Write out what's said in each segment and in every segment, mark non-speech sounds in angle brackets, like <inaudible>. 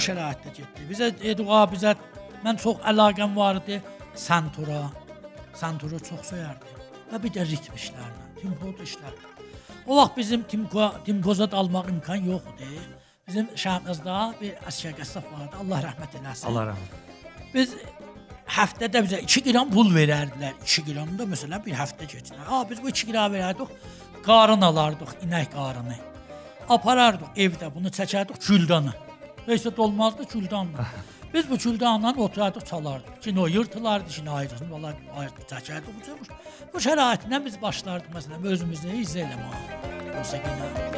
o şəraitdə getdi. Bizə Eduğa bizə mən çox əlaqəm var idi santura. Santuru çox söyərdim. Və bir də ritm işlərlə, tempo işlərlə. O vaxt bizim tempo tempozat almaq imkan yox idi. Bizim şəhərimizdə bir Əsgər Qəssab vardı. Allah rəhmət eləsin. Allah rəhmət. Biz həftədə bizə 2 qram pul verərdilər. 2 qram da məsələn bir həftə keçər. Ha biz bu 2 qram verərdik. Qarın alardıq, inək qarını. Aparardıq evdə bunu çəkərdik güldanı. Heç də olmazdı güldanla. <laughs> Biz bu güldanla oturardıq, çalardıq. Kino yırtılardı, kino ayrısını, vallahi ayrı çəkərdik bu cür. Bu şəraitlə biz başlardıq məsələn özümüzü izə eləməyə. Musiqini.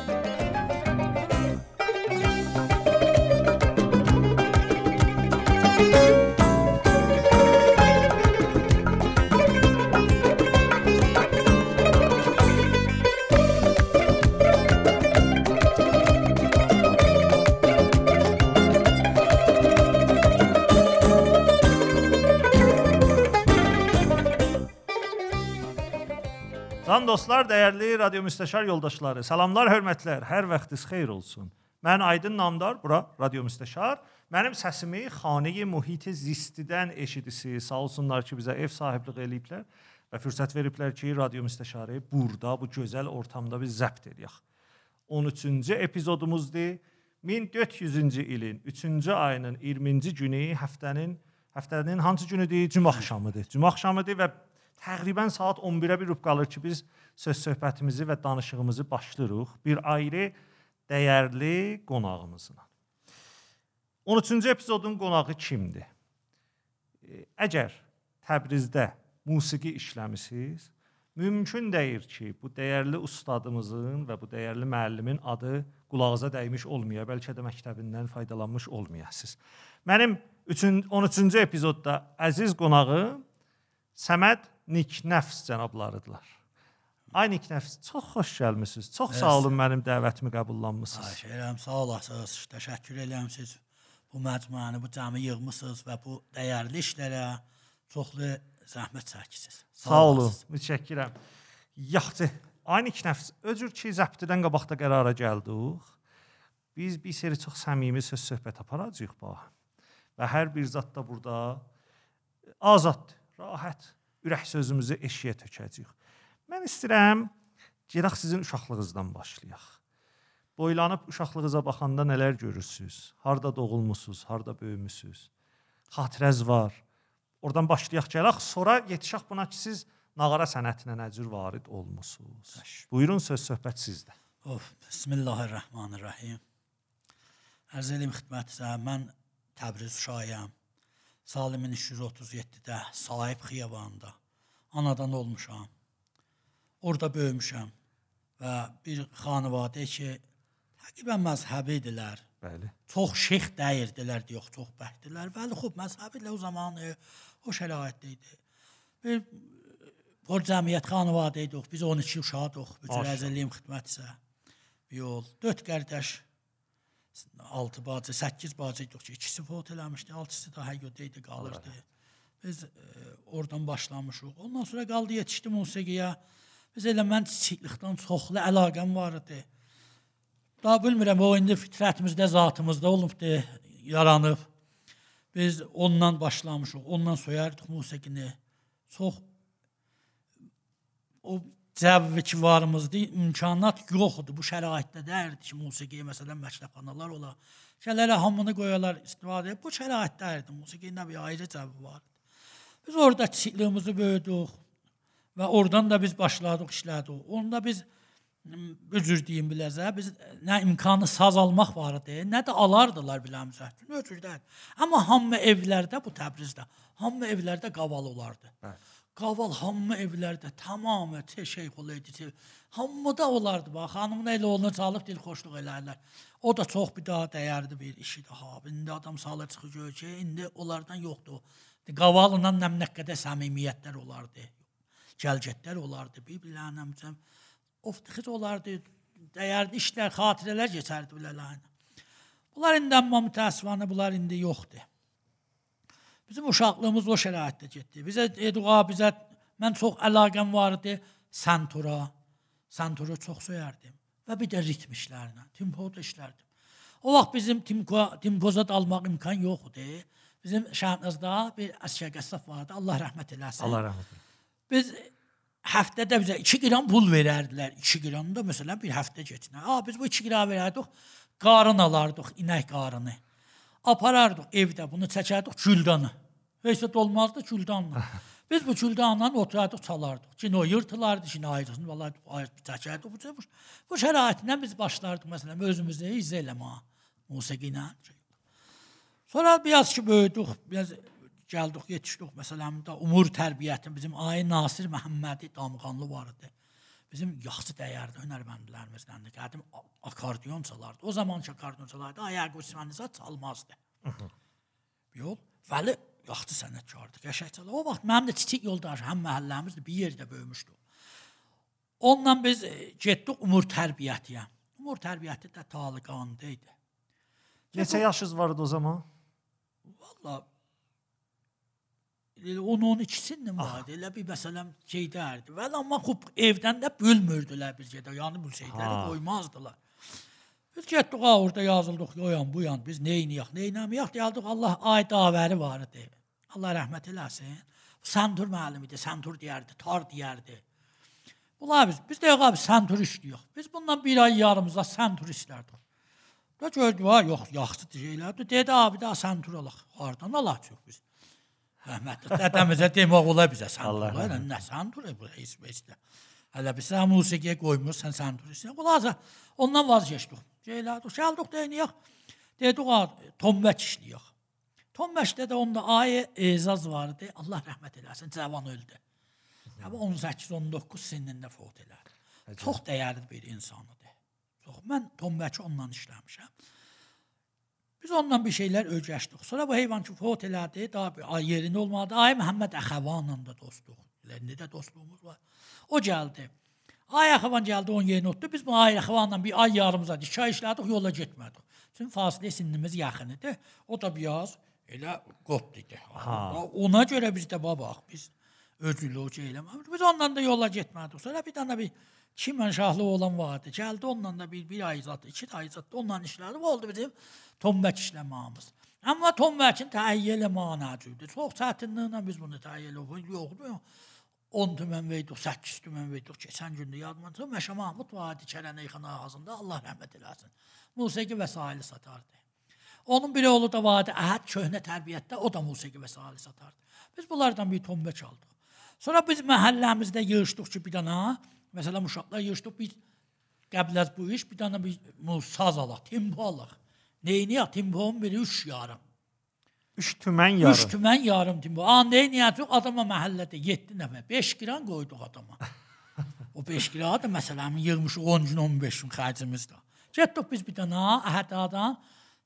Can dostlar, dəyərli radio müstəşar yoldaşları, salamlar, hörmətlər. Hər vaxtınız xeyir olsun. Mən Aydın Namdar, bura radio müstəşar. Mənim səsimi xanəyi mühit zistidən eşidirsiniz. Sağ olsunlar ki, bizə ev sahibliq eləyiblər və fürsət veriblər ki, radio müstəşarı burada bu gözəl ortamda biz zəbt edək. 13-cü epizodumuzdur. 1400-cü ilin 3-cü ayının 20-ci günü həftənin həftənin hansı günüdür? Cümə axşamıdır. Cümə axşamıdır və təqribən saat 11-ə bir rub qalır ki, biz söz söhbətimizi və danışığımızı başlayırıq bir ayrı dəyərli qonağımızla. 13-cü epizodun qonağı kimdir? Əgər Təbrizdə musiqi işləmisiniz, mümkün deyil ki, bu dəyərli ustadımızın və bu dəyərli müəllimin adı qulağınıza dəymiş olmaya, bəlkə də məktəbindən faydalanmış olmayasınız. Mənim 13-cü epizodda əziz qonağım Səməd Niknəfs cənablarıdılar. Ay Niknəfs, çox xoş gəlmisiniz. Çox sağ olun mənim dəvətimi qəbullanmısınız. Xahiş edirəm, sağ olasınız. Təşəkkür edirəm siz bu məcmuəni, bu cəmi yığmısınız və bu dəyərli işlərə çoxlu zəhmət çəkmisiniz. Sağ olun, mütəşəkkirəm. Yaxşı. Ay Niknəfs, öcür ki, zəbtidən qabaqda qərara gəldik. Biz bir seri çox səmimi söz söhbət aparacağıq bax. Və hər bir zat da burada azaddır, rahat ürək sözümüzü eşiyə tökəcəyik. Mən istəyirəm gedək sizin uşaqlığınızdan başlayaq. Boylanıb uşaqlığınıza baxanda nələr görürsüz? Harda doğulmusunuz, harda böyümüsüz? Xatirəz var. Oradan başlayaq gələk, sonra yetişək buna ki, siz nağara sənətinə nə cür varid olmusunuz? Buyurun söz söhbət sizdə. Of, Bismillahirrahmanirrahim. Ərz elim xidmətinizə, mən Təbriz uşağıyam. Salimin 337-də Sahib xiyabanında anadan olmuşam. Orda böyümüşəm və bir xanəvadə ki, təqribən məzhəbi idilər. Bəli. Çox şeyx dəyirdilər, yox, çox bəhdilər. Bəli, xub məzhəbi ilə o zamanı o şəraitdə idi. Bir por cəmiyyət xanəvadə idik. Biz 12 uşaqdıq. Bütün əzəliyim xidmətinizə. Bir yol 4 qardaş 6 bacı, 8 bacı idik ki, ikisi fot eləmişdi, altısı da həyyədə idi, qalırdı. Biz e, oradan başlamışıq. Ondan sonra qaldı yetişdi musiqiyə. Biz elə mən kiçiklikdən çoxlu əlaqəm var idi. Daha bilmirəm, o indi fitrətimizdə, zatımızda olubdu, yaranıb. Biz ondan başlamışıq, ondan soyardıq musiqini. Çox o cəvvi ki varımızdı, imkanat yoxdur. Bu şəraitdə dərdi ki, musiqiyə məsələn məktəbxanalar ola. Şeylərə hamını qoyalar istifadə. Bu şəraitdə musiqinin bir ayrı cəvvi var. Biz orada kiçikliyimizi böyüdük və oradan da biz başladıq işlədik. Onda biz özür deyim biləzə, biz nə imkanı saz almaq var idi, nə də alardılar biləmizə. Özürdən. Amma hamı evlərdə bu Təbrizdə, hamı evlərdə qaval olardı. Hə. Qaval hamı evlərdə tamamı şeyxul idi. Hamı da olardı bax. Xanımın elə onu çalıb dil xoşluq eləyirlər. O da çox bir daha dəyərdi bir işi daha. İndi adam salı çıxır ki, indi onlardan yoxdur. Qavalıla nə qədər səmimiyyətlər olardı. Gəlgətlər olardı. Bir-birlərinə məcəm of tıxıc olardı. Dəyərdi işlər, xatirələr keçərdi bilərinə. Bunlar indi amma mütəəssifanə bunlar indi yoxdur. Bizim uşaqlığımız o şəraitdə getdi. Bizə Eduğa bizə mən çox əlaqəm var idi santura. Santuru çox söyərdim və bir də ritm işlərinə, tempo işlərdim. O vaxt bizim timko, timpozat almaq imkan yox idi. Bizim Şəhnazda bir əsgər qəssab vardı. Allah rəhmət eləsin. Allah rəhmət eləsin. Biz həftədə bizə 2 qram pul verərdilər. 2 qram da məsələn bir həftə keçinə. Ha biz bu 2 qram verərdik, qarın alardıq, inək qarını. Aparardıq evdə, bunu çəkərdik güldanı. Heç də olmazdı güldanla. <laughs> Biz bu güldanla oturardıq, çalardıq. Cino yırtılardı, cino ayrısını, vallahi ayrı çəkərdik. Bu, bu, bu şəraitindən biz başlardıq məsələn özümüzü izə eləməyə musiqi ilə. Sonra biraz ki böyüdük, biraz gəldik, yetişdik. Məsələn, də umur tərbiyyəti bizim Ay Nasir Məhəmmədi Damğanlı var idi. Bizim yaxşı dəyərli hünərməndlərimizdəndir. Qədim akordeon çalardı. O zamanki akordeon çalardı, ayaq üstünizə çalmazdı. Yox, vəli yaxşı sənətkardır. Qəşəng çalar. O vaxt mənim də kiçik yoldaşım, həm məhəlləmizdə bir yerdə böyümüşdü. Onunla biz e, getdik umur tərbiyyətiyə. Umur tərbiyyəti də Taliqanda idi. Neçə yaşınız var idi o zaman? Valla elə 10-12-sinin vardı. Elə bir məsələn şeydərdi. Vəli amma xub evdən də bölmürdülər bir şeydə. Yəni bu şeyləri qoymazdılar. Biz getdik ha orada yazıldıq. Yoyan bu yan biz neyniyək, neynəmiyək gəldik. Allah ay davəri var idi. Allah rəhmət eləsin. Santur müəllim idi. Santur deyərdi, tar deyərdi. Bunlar biz, biz də abi santur işləyirik. Biz bundan bir ay yarımıza santur işlərdik. Da gördü var, yox, yaxşı şeylərdir. Dedi abi da santur alaq. Hardan alaq çox biz? Rəhmətli dədəmizə demək ola bizə santur. Nə santur bu heç beşdə. Hələ biz musiqiyə qoymursan santur işlə. Qulaza ondan vazgeçdik. Şeylərdik, gəldik deyinik. Dedik ha Tombək işləyirik. Tombəkdə də onda ayə Ezaz vardı. Allah rəhmət eləsin, cavan öldü. Yəni 18-19 sinində fot elədi. Çox dəyərli bir insan idi. Çox. Mən Tombəki onunla işləmişəm. Biz ondan bir şeylər öyrəşdik. Sonra bu heyvan ki fot elədi, daha yerində olmadı. Ay Məhəmməd Əxəvanla da dostluq. İndi də dostluğumuz var. O gəldi. Ay Əxəvan gəldi onun yerinə oturdu. Biz bu Ay Əxəvanla bir ay yarımıza dikə işlədik, yola getmədik. Çünki fasilə sinimiz yaxın idi. O da biraz elə qopdu idi. Ona görə biz də babaq, biz şey eləmədik. Biz onunla da yola getmədik. Sonra bir dənə bir Çimən şahlı olan vardı. Gəldi onunla da bir bir ay zat, iki ay zat onunla işlədi. Oldu bizim Tombək işləməyimiz. Amma Tombəkin təhiyyə eləməyəcəkdi. Çox çətinliklə biz bunu təhiyyə elədik. Yoxdur. 10 tümən verdik, 8 tümən verdik. Keçən gündə yadıma çıxdı. Məşə Mahmud vardı Kərənəy xan ağzında. Allah rəhmət eləsin. Musiqi vəsaili satardı. Onun bir oğlu da vardı, Əhəd köhnə tərbiyyətdə, o da musiqi vəsaili satardı. Biz bunlardan bir tombək aldıq. Sonra biz məhəlləmizdə yığışdıq ki, bir dana, məsələn uşaqlar yığışdıq, biz qəbləz bu iş, bir dana bir saz alaq, tempo alaq. Neyini temponun biri 3 yarım. 3 tümən 3 yarım. tümən yarım tempo. A neyini çox adama məhəllədə 7 nəfər, 5 qran qoyduq adama. O 5 qra da məsələn yığmış 10 gün, 15 gün xərcimiz də. Getdik biz bir dana əhədadan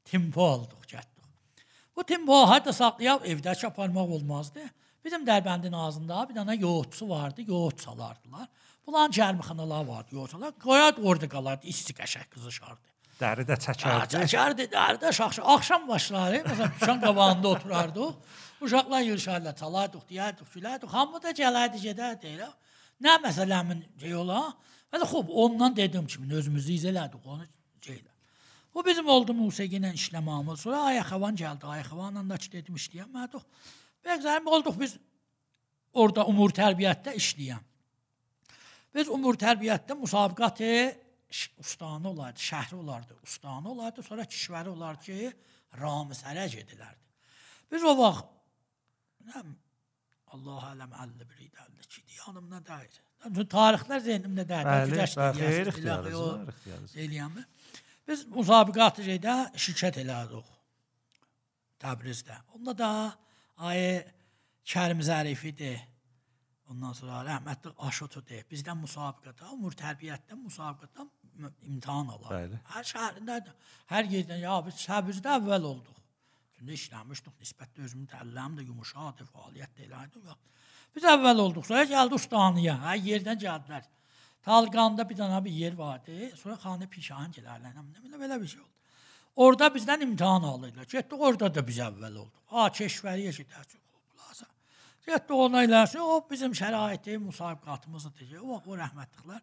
tempo aldıq, getdik. Bu tempo harda saxlayıb evdə çaparmaq olmazdı. Bizim Dərbəndin ağzında bir dana yoğurtçu vardı, yoğurt salardılar. Bunların cərmixanaları vardı, yoğurtçular. Qoyad orada qalardı, isti qəşəng qızışardı. Dəri də çəkərdi. Çəkərdi, dərdə şaxşı. Axşam başları, məsələn, dükan qabağında oturardıq. Uşaqlar yığışarlar, çalardıq, deyərdik, gülərdik. Hamı da gələrdi, gedərdi elə. Nə məsələmin şey ola? Hələ xub, ondan dedim kimi özümüzü izlədik onu şeylə. Bu bizim oldu musiqi ilə işləməyimiz. Sonra Ayaxavan gəldi. Ayaxavanla da ki dedim işləyəmədik. Bəzən olduq biz orada umur tərbiyyətdə işləyən. Biz umur tərbiyyətdə müsabiqatı ustanı olardı, şəhri olardı, ustanı olardı, sonra kişvəri olardı ki, Ramiz hərəc edilərdi. Biz o vaxt nə Allah ələm 51 idi, 52 idi, yanımda deyil. Tarixlər zehnimdə xeyir ixtiyarınız, ixtiyarınız. Eləyəmi? Biz müsabiqatı şeydə şirkət elədik. Təbrizdə. Onda da ayı Kərim Zərifidir. Ondan sonra rəhmətli Aşotudur. Bizdən müsabiqədə, umur tərbiyyətdən müsabiqədən imtahan alır. Bəli. Hər şəhərində, hər yerdən ya biz Təbrizdə əvvəl olduq. Çünki işləmişdik, nisbətdə özümün təlləm də yumuşaqdı, fəaliyyət də elədi. Biz əvvəl olduq, sonra gəldi Ustaniyə, hər yerdən gəldilər. Talqanda bir dənə bir yer vardı, sonra xanə pişahan gələrlər, nə belə belə bir şey oldu. Orada bizdən imtahan alırlar. Getdik orada da biz əvvəl olduq. Ha, keşvəriyə gedəcək. Getdik ona eləsin, o bizim şəraiti, müsabiqatımızdır ki, o, o rəhmətliklər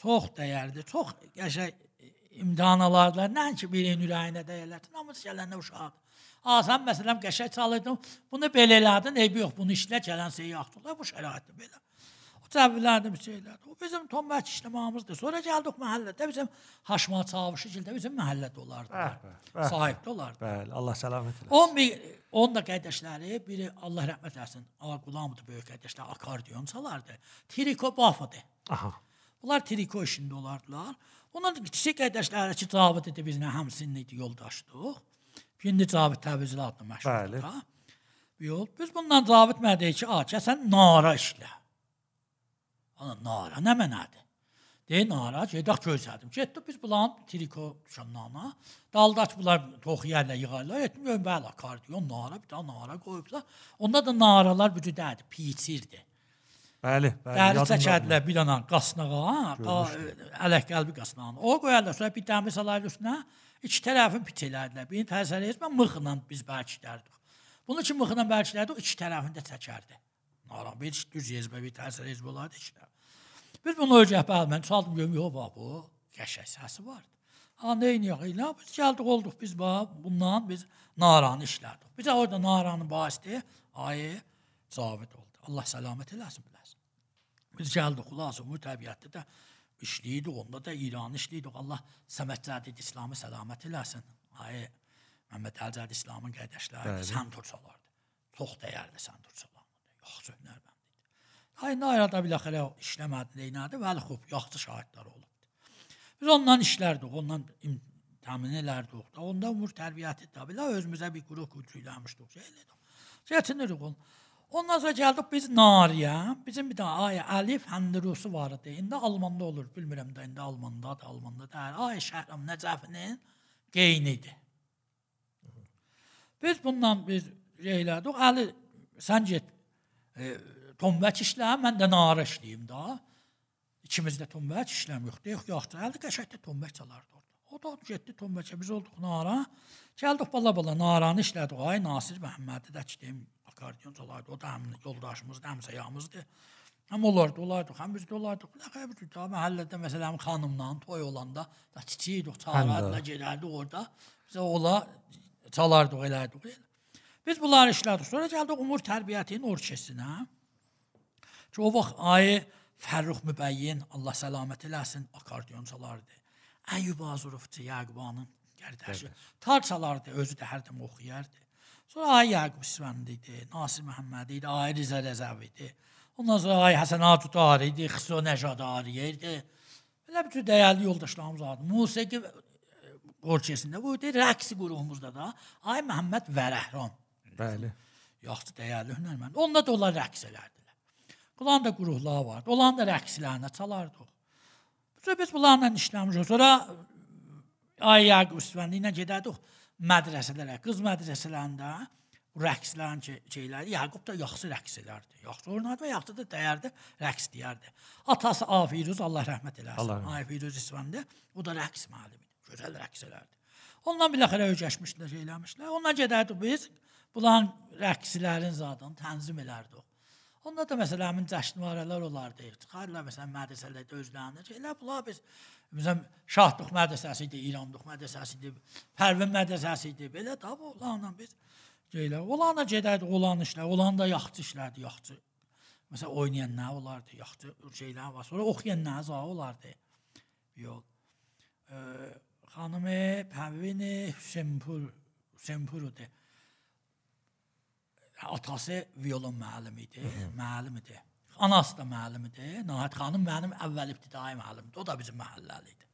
çox dəyərli, çox qəşəng imtahan alardılar. Nəinki birinin ürəyinə dəyələrdi. Namus gələndə uşaqdır. Asan məsələn qəşəng çalırdım. Bunu belə elədin, eybi yox, bunu işlə gələn şey yaxdırlar. Bu şəraitdə belə. O təvvillərdə bir şeylərdir. O bizim Tombək işləməyimizdir. Sonra gəldik məhəllədə bizim Haşma Çavuşu gildə bizim məhəllədə olardı. Bəh, bəh, bəh. Sahibdə olardı. Bəli, Allah səlamət eləsin. On bir, on da qardaşları, biri Allah rəhmət eləsin, Ağa Qulamdır böyük qardaşlar, akordeon çalardı. Triko bafadı. Aha. Bunlar triko işində olardılar. Onun kiçik qardaşları ki, Cavid idi bizlə həmsinli idi, yoldaşdıq. İndi Cavid Təbrizli adlı Bəli. məşhurdur. ha. Bir yol. Biz bundan Cavid mənə deyir ki, "A, kəsən nara işlə." Ana nara nə mənadır? Deyir nara, gedək görsədim. Getdik biz bulan triko düşənlərinə. Daldaç bunlar toxuyarlar, yığarlar. Etdim görüm bəli, akordeon, nara, bir daha nara qoyublar. Onda da naralar büdüdədir, piçirdi. Bəli, bəli. Dəri çəkədilər bir dənə qasnağa, ələk qəlbi qasnağına. O qoyarlar, sonra bir dəmir salarlar üstünə, iki tərəfin piç elədilər. Birini təsəvvür etmə, mıxla biz bərkidərdik. Bunu ki mıxla bərkidərdik, iki tərəfini də çəkərdi. Naran bir düz yezbə bir təsəvvür ezbə olardı işlər. Biz bunu öyrək bəl mən çaldım görüm, yox bax bu qəşəng səsi vardı. Ha nə edirik? Elə biz gəldik olduq biz bax bundan biz naranı işlədik. Bizə orada naranın bahisi ayı Cavid oldu. Allah səlamət eləsin biləsən. Biz gəldik xülasə bu təbiətdə də işləyirdik, onda da İran işləyirdik. Allah Səmədcədi İslamı səlamət eləsin. Ay Məhəmməd Əlcəd İslamın qardaşları da sən tursalardı. Çox dəyərli sən tursalardı. Yaxşı hünərmənd idi. Ay nayrada biləxərə işləmədi, neynədi? Vəli xub, yaxşı şahidlər olubdu. Biz ondan işlərdik, ondan təmin elərdik. Da onda umur tərbiyyəti də belə özümüzə bir qrup qütüyləmişdik. Şey elədik. Çətinirik onu. Ondan sonra gəldik biz Nariyə. Bizim bir dənə ay Əlif Həndrusu var idi. İndi Almanda olur, bilmirəm də indi Almanda da, Almanda da. Ay Şəhram Nəcəfinin qeynidir. Biz bundan biz şeylədik. Əli sən get e, Tombək işlə, mən də nara işləyim da. İkimiz də Tombək işləm yoxdur. Yox, yaxşı. Əli qəşəngdə Tombək çalardı orada. O da getdi Tombəkə, biz olduq nara. Gəldik bala-bala naranı işlədik. Ay Nasir Məhəmmədi də ki, deyim, akordeon çalardı. O da həm yoldaşımızdır, həm səyamızdır. Həm olardı, olardı, həm biz də olardı. Nə qədər bir da məhəllədə məsələn xanımla toy olanda da çiçəydik, çağırardılar, gedərdik orada. Bizə ola çalardıq, elərdik. Biz bunları işlədik. Sonra gəldik Umur Tərbiyyətinin orkestrinə. Ki o vaxt ayı Fərrux Mübəyyin Allah səlamət eləsin akordeon çalardı. Əyyub Azurovçu Yaquba'nın qardaşı. Tar çalardı, özü də hərdən oxuyardı. Sonra ay Yaqub İsfəndi idi, Nasir Məhəmməd idi, ay Riza Rəzəv idi. Ondan sonra ay Həsən Atudar idi, Xüso Nəjadar idi. Belə bütün dəyərli yoldaşlarımız vardı. Musiqi orkestrində bu idi, rəqs qruhumuzda da ay Məhəmməd Vərəhram. Bəli. Yaxşı dəyərli hünərmənd. Onda da onlar rəqs elərdilər. Bunların da qruhları vardı. Onların da rəqslərini çalardıq. Sonra biz bunlarla işləmişik. Sonra ay Yaqub Üsvəndi ilə gedərdik mədrəsələrə, qız mədrəsələrində rəqslərin şeyləri Yaqub da yaxşı rəqs elərdi. Yaxşı oynardı və yaxşı da dəyərdi, rəqs deyərdi. Atası Afiruz Allah rəhmət eləsin. Afiruz İsvəndi o da rəqs müəllimi. Gözəl rəqs elərdi. Ondan biləxərə öyrəşmişdilər, şey eləmişlər. Ondan gedərdik biz bulan rəqslərin zadını tənzim elərdik. Onda da məsələn həmin cəşnvarələr olardı. Çıxarlar məsələn mədrəsələrdə özlərini. Elə bunlar biz məsələn Şahdıq mədrəsəsi idi, İrandıq mədrəsəsi idi, Pərvin mədrəsəsi idi. Belə də onlarla biz şeylər. Onlarla gedərdik, olan işlər, olan da yaxşı işlərdi, yaxşı. Məsələn oynayan nə olardı, yaxşı şeylər var. Sonra oxuyan nə za olardı. Yox. Ə, xanımı Pərvin Hüseynpur Hüseynpurudur atası violon müəllimi idi, müəllim idi. Anası da müəllim idi. Nəhayət xanım mənim əvvəl ibtidai müəllimdir. O da bizim məhəlləli idi.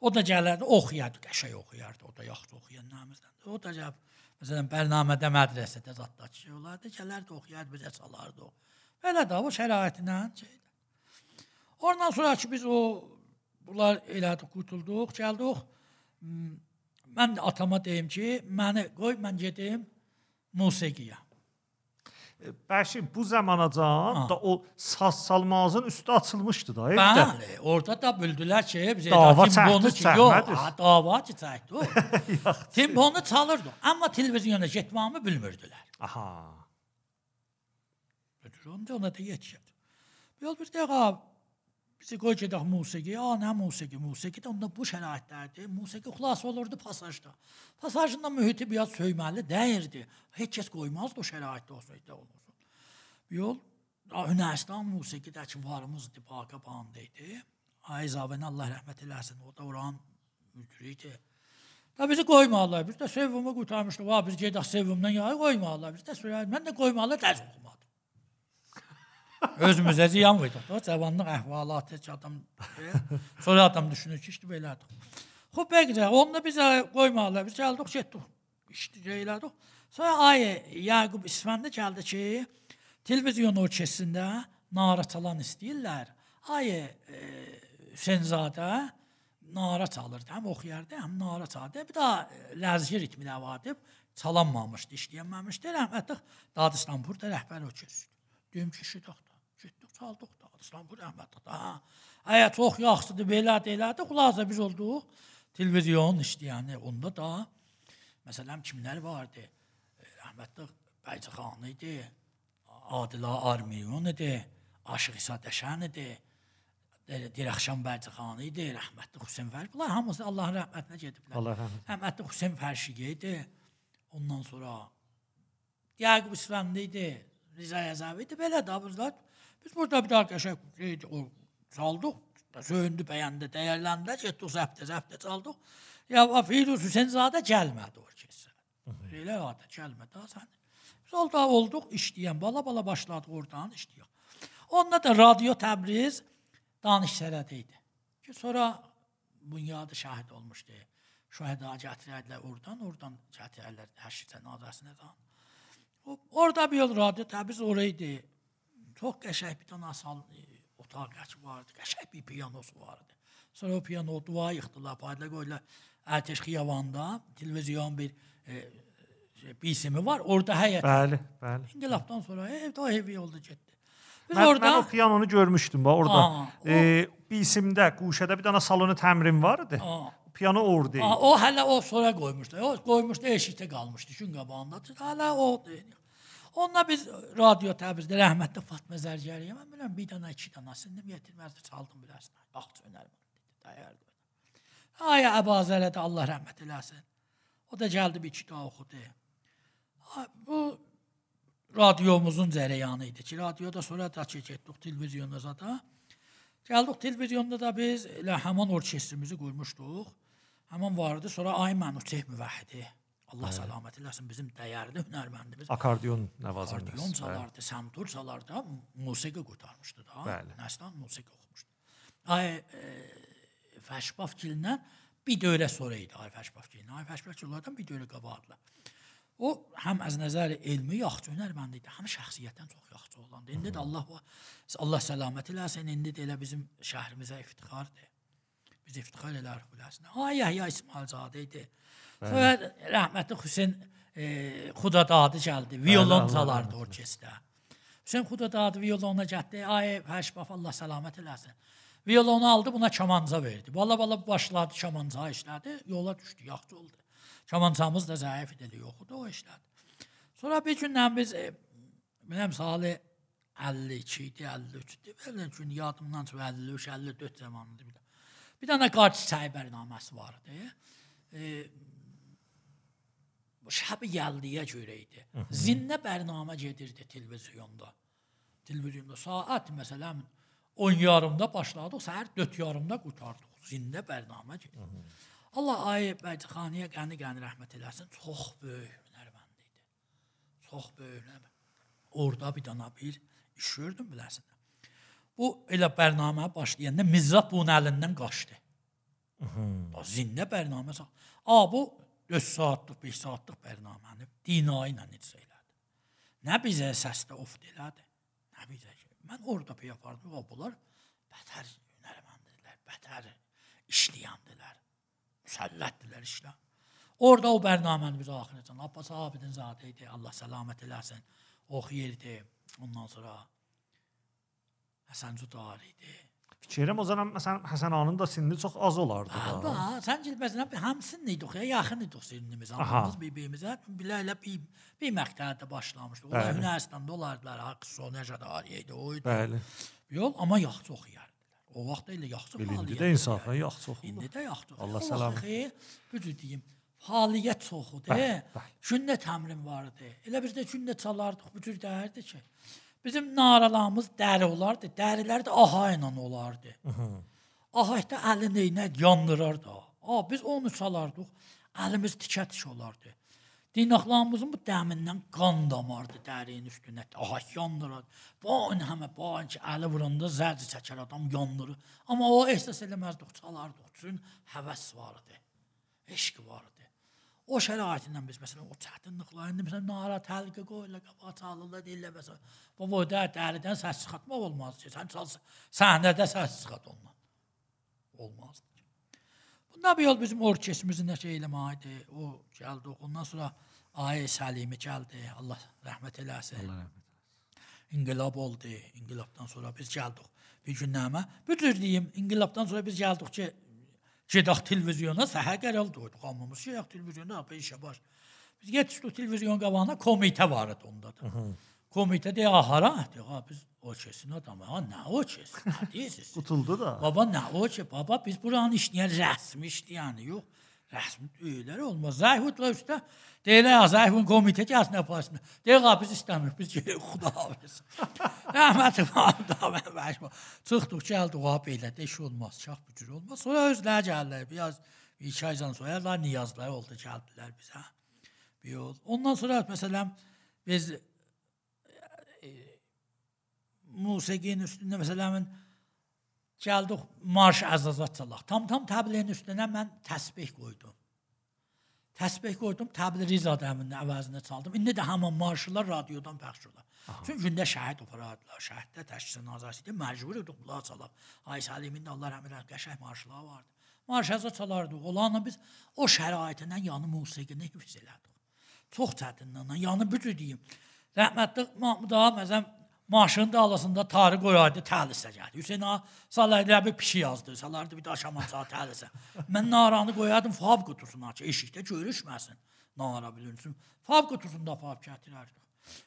O da gələrdi, oxuyardı, qəşəng oxuyardı. O da yaxşı oxuyan namizdən. O da gəlib məsələn bərnamədə mədrəsədə zətdə şey olardı, gələrdi, oxuyardı, bizə çalardı o. Belə də o şəraitilə şeydir. Ondan sonra ki biz o bunlar elədik, qurtulduq, gəldik. M, Mən də atama deyim ki, məni qoy mən gedim musiqiyə. Bəşir bu zamanacan da o saz salmazın üstü açılmışdı da evdə. Bəli, orada da bildilər ki, biz Dava timbonu ki, yox, dava çəkdi. timbonu <laughs> çalırdı, amma televizyona getməyimi bilmirdilər. Aha. Onda ona da yetişir. Yol bir dəqiqə Bizi qoy gedək musiqiyə. A, nə musiqi? Musiqi də onda bu şəraitlərdir. Musiqi xilas olurdu pasajda. Pasajında mühiti biraz söyməli dəyirdi. Heç kəs qoymazdı o şəraitdə olsaydı olmasın. Yol Hünəristan musiqidəki varımızdı, Baqa bandı idi. Ay Zavən Allah rəhmət eləsin. O da oranın müdiri idi. Da bizi qoymadılar. Biz də sevimi qurtarmışdıq. Va biz gedək sevimdən ya qoymadılar. Biz də söylədik. Mən də qoymadılar, dərs oxumadım. Özümüzə ziyan verdik. Da cavanlıq əhvalatı ki adam sonra adam düşünür ki, işte belədir. Xoş bəqəcə, onu da bizə qoymadılar. Biz gəldik, getdik. İşte elədik. Sonra ay Yaqub İsfəndə gəldi ki, televizyon orkestrində nara çalan istəyirlər. Ay e, Hüseynzadə nara çalırdı. Həm oxuyardı, həm nara çalırdı. Bir daha lərzgi ritmi də vardı. Çalınmamışdı, işləyənməmişdi. Rəhmətli Dadistanburda rəhbər orkestr. Deyim ki, şidaq da. Getdik, çaldıq da. Dadistanbur rəhmətli da. Əyə çox yaxşıdır, belədir, elədir. Xülasə biz olduq televizyon işləyəni. Onda da məsələn kimlər vardı? Rəhmətli Bəycəxan idi. Adila Armiyon idi. Aşıq İsa Dəşən idi. Dirəxşan Bəycəxan idi. Rəhmətli Hüseyn Fərşi. Bunlar hamısı Allahın rəhmətinə gediblər. Allah rəhmət. Rəhmətli Hüseyn Fərşi idi. Ondan sonra Yaqub İsfəndi idi. Riza Yazavı idi. Belə bizlər biz burada bir daha qəşəng şey, o çaldıq. Söyündü, bəyəndi, dəyərləndi, getdik zəbdə, zəbdə çaldıq. Ya Firuz Hüseynzadə gəlmədi orkestra. Elə adə gəlmədi sən. Biz oldu olduq işləyən, bala-bala başladıq oradan işləyək. Onda da Radio Təbriz danışsərədə idi. Ki sonra bunyadı şahid olmuşdu. Şəhəda gətirədilər oradan, oradan gətirərlər hər şey cənazəsinə də. O- Orada bir yol radio Təbriz oraydı. Çox qəşəng bir dənə asal e, otaq qaç vardı. Qəşəng bir pianosu vardı. Sonra o piano dua yıxdılar, payla qoydular. Ərtəş xiyabanda televizyon bir e, şey, bir ismi var. Orada həyət. Bəli, bəli. İndi lapdan sonra ev daha evi oldu getdi. Biz Mən, orada mən o pianonu görmüşdüm bax orada. Aa, o- e, bir isimdə Quşədə bir dənə salonu təmrin vardı. Aa. Piano orada. Aa, o hələ o sonra qoymuşdu. O qoymuşdu eşikdə qalmışdı gün qabağında. Hələ o Onunla biz radio Təbrizdə rəhmətli Fatma Zərgəriyə mən bilirəm bir dənə iki dənə sindim yetirməzdi çaldım bilərsən. Bax çönər dedi. Dəyərdi. Ay Əbazərə də Allah rəhmət eləsin. O da gəldi bir daha oxudu. Ha, Bu radiomuzun cərəyanı idi ki, radioda sonra da ki, getdik televizyonda zada. Gəldik televizyonda da biz elə həmin orkestrimizi qurmuşduq. Həmin vardı. Sonra Ay Mənuteh Müvəhhidi. Allah səlamət eləsin bizim dəyərli hünərməndimiz. Akordeon nəvazəmiz. Akordeon çalardı, santur çalardı, musiqi qurtarmışdı da. Bəli. Nəstan musiqi oxumuşdu. Ay e, Fəşbafgillə bir dövrə sonra idi Ay Fəşbafgillə. Ay Fəşbafgillərdən bir dövrə qabaqdılar. O həm az nəzər elmi yaxşı hünərmənd idi, həm şəxsiyyətən çox yaxşı oğlandı. İndi də Allah Allah səlamət eləsin, indi də elə bizim şəhrimizə iftixardır. Biz iftixar elərik biləsən. Ay Yahya İsmailzadə idi. Sonra rəhmətli Hüseyn e, Xudadadı gəldi. Violon çalardı orkestrdə. Hüseyn Xudadadı violona getdi. Ay Həşbaf Allah səlamət eləsin. Violonu aldı, buna kamanca verdi. Bala bala başladı kamanca işlədi. Yola düşdü, yaxşı oldu. Kamancamız da zəif idi, yox idi o işlədi. Sonra bir gündən biz e, biləm salı 52 idi, 53 idi. Belə gün yadımdan çıxıb 53, 54 zamanında bir. Bir dənə qaç çay bərnaməsi vardı. E, şəbi gəldiyə görə idi. Zinnə bərnamə gedirdi televizyonda. Televizyonda saat məsələn 10 yarımda başladıq, səhər 4 yarımda qurtardıq. Zinnə bərnamə gedirdi. Allah ay Bəycixaniyə qəni-qəni rəhmət eləsin. Çox böyük hünərmənd idi. Çox böyük hünərmənd. Orada bir dənə bir iş gördüm bilərsən. Bu elə bərnamə başlayanda Mizzat bunun əlindən qaçdı. O zinnə bərnamə. A bu 4 saatlıq, 5 saatlıq bərnaməni dina ilə icra elədi. Nə bizə səsdə of elədi. Nə bizə. Mən orada bir yapardım və bunlar bətər hünərməndilər, bətər işləyəndilər. Müsəllətdilər işlə. Orada o bərnaməni biz axırıcan Abbas Abidin zadə idi. Allah səlamət eləsin. Oxuyurdu. Ondan sonra Həsən Cudar idi. Fikirəm o zaman məsələn Həsən ağanın da sinni çox az olardı da. Hə, sən gilbəzən hamısını idik ya, yaxın idik sinimiz, hamımız bir-birimizə elə bir bir məqtədə başlamışdıq. Onlar. Yunanistanda olardılar, Akso, Necadar idi, o idi. Bəli. Yol amma yaxşı oxuyardılar. O vaxt elə yaxşı İndi fəaliyyət. də insafa yax çox. İndi də yaxşıdır. Allah salam. cür deyim, fəaliyyət çoxudur. Gündə təmrin vardı. Elə biz də gündə çalardıq, bu cür dərdi ki. Bizim naralarımız dəri olardı. Dərilər də aha ilə olardı. Ahayda əlini ilə yandırardı. A, biz onu çalardıq. Əlimiz tikə-tikə olardı. Dinaqlarımızın bu dəmindən qan damardı dərinin üstünə. Aha yandırardı. Bain həmə bain ki, əli vuranda zərci çəkər adam yandırır. Amma o ehsas eləməzdik, çalardıq. Çünki həvəs vardı. Eşq vardı. O şəraitindən biz məsələn o çətinliklər indi məsələn nara təlqə qoyurlar, qaba çalırlar, deyirlər məsələn. O də dəridən səs çıxartmaq olmaz. Sən çalsa səhnədə səs çıxart ondan. Olmazdı. Bunda bir yol bizim orkestrimizin nə şey eləməydi. O gəldi. Ondan sonra Ay Səlimi gəldi. Allah rəhmət eləsin. Allah rəhmət eləsin. İnqilab oldu. İnqilabdan sonra biz gəldik. Bir günnəmə. Bir cür deyim, inqilabdan sonra biz gəldik ki, gedək televizyona, səhər qəral qoyduq. Hamımız şeyək televizyona, apa işə baş. Biz getdik televizyon qabağına komitə var idi onda da. Komitə deyə ahara, deyə "Ha, biz o kesin adamı. Ha, nə o kesin? Nə deyirsiniz? Tutuldu da. Baba nə o ki, baba biz buranın işləyən rəsmi işləyəni yox. Rəsmi deyirlər olmaz. Zəhvudla üstə deyirlər ya Zəhvun komitə gəlsin aparsın. Deyir ha biz istəmirik. Biz gəlirik xuda hafiz. <laughs> Da mən başım. Çıxdıq gəldik ha belə də iş olmaz. Çax bu cür olmaz. Sonra özləri gəldilər. Biraz bir iki aydan sonra la niyazlar oldu gəldilər bizə. Bir yol. Ondan sonra məsələn biz musiqinin üstündə məsələn gəldik marş əzazat çalaq. Tam tam təbliğin üstünə mən təsbih qoydum. Təsbih qoydum, təbliğ zadəmin əvəzinə çaldım. İndi də həmin marşlar radiodan pəxş olar. Çünki gündə şəhid operardılar. Şəhiddə təşkil nazirəsi idi, məcbur idik bunları çalaq. Ay Səlimin də Allah rəhmət eləsin, qəşəng marşlar vardı. Marş əzazat çalardıq. Olanla biz o şəraitindən yanı musiqini hifz elədik. Çox çətindən, yəni bu cür deyim. Rəhmətli Mahmud ağa məsələn maşının dalasında tarix qoyardı təlisə gəldi. Hüseyn ağa salaydı bir pişik yazdı, salardı bir də aşaman çağ təlisə. Mən naranı qoyardım fab qutusuna ki, eşikdə görüşməsin. Nara bilinsin. Fab qutusunda fab gətirərdik.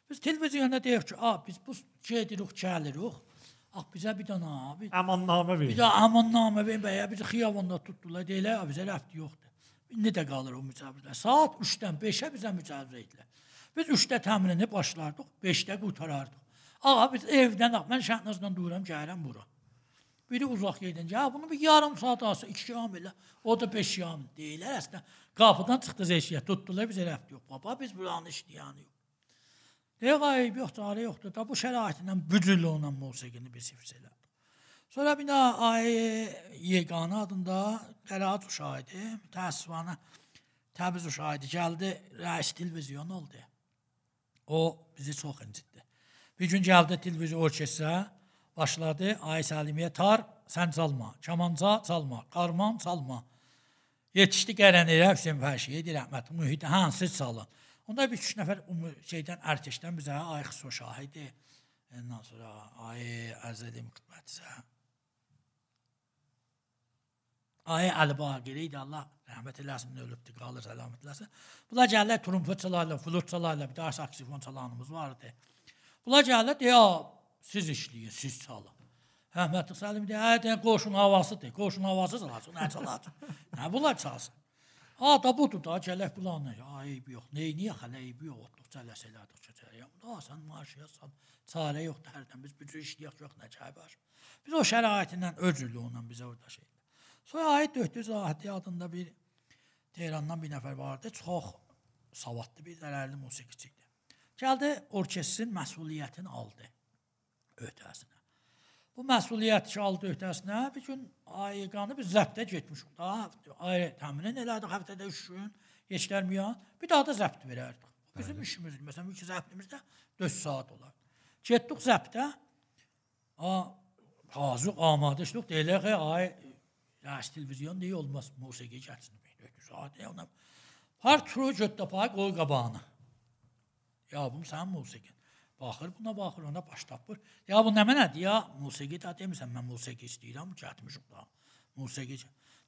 Biz televizyonda deyək ki, a biz bu gedirik, gəlirik. Ax bizə bir dənə abi. Əmannamə Bir verin. də amannamə və bəyə bizi xiyabanda tutdular. Deyirlər, bizə rəfti yoxdur. İndi də qalır o mücazirlər. Saat 3-dən 5-ə bizə mücazirə idilər. Biz 3-də təmrini başlardıq, 5-də qutarardıq. Ağa biz evdən, mən Şəhnazdan dururam, gəlirəm bura. Biri uzaq gedince, ya bunu bir yarım saat alsa, iki yam elə, o da beş yam deyirlər əslində. Qapıdan çıxdı zeşiyə, tutdular bizə rəfti yox. Baba biz buranın işləyəni yox. Deyək, ayıb yox, çarə yoxdur. Da bu şəraitindən bücürlüylə musiqini biz hifz elədik. Sonra bir daha ay Yeganə adında qəraat uşağı idi. Təəssüfənə Təbriz uşağı idi. Gəldi, rəis televizyon oldu. O bizi çox incitdi. Bir gün gəldi televizyon orkestra, başladı Ay Səlimiyə tar, sən çalma, kamanca çalma, qarman çalma. Yetişdi qərənəyə Hüseyn Fərşiyə deyir rəhmət mühit hə siz çalın. Onda bir üç nəfər şeydən ərtişdən bizə ay Xüso şahidi. Ondan sonra ay Əzəlim xidmətinizə. Ay Əli Baqiri idi Allah rəhmət eləsin ölübdü qalır səlamət eləsin. Bunlar gəlirlər trumpet çalarlar, flüt çalarlar, bir daha saksifon çalanımız vardı. Bunlar gəlirlər deyə siz işləyin, siz çalın. Rəhmətli Səlim deyir, hə deyir qoşun havasıdır. Qoşun havası çalasın, nə çalasın? <laughs> Nə bunlar çalsın? Ha da budur da gələk bulanı. Ayıb yox. Neyniyə hələ ayıb yox. Otduqca ləs elədik keçərəm. Da sən marşıyasan. Çarə yoxdur hərdən biz bütün işləyək yox nə var. Biz o şəraitindən öcüllüylə bizə orada şey. Sonra ayət 400 adında bir Tehrandan bir nəfər vardı. Çox savadlı bir zərərli musiqiçi idi. Gəldi orkestrin məsuliyyətini aldı öhdəsinə. Bu məsuliyyət aldı öhdəsinə bir gün ayıqanı biz zəbtə getmişik da. Ay təmin elədik həftədə 3 gün keçərməyən. Bir daha da zəbt verərdik. Bizim işimiz, məsələn, iki zəbtimizdə 4 saat olar. Getdik zəbtə. A hazır amadə işdik. Deyirlər ki, ay Rəs televizyon deyə olmaz, musiqi gəlsin. 4 saat ona. Har turu götdə pay qoy qabağına. Ya bu sənin musiqin. Baxır buna baxır, ona baş tapır. Ya bu nə mənədir? Ya musiqi də demisən mən musiqi istəyirəm, getmişik da. Musiqi.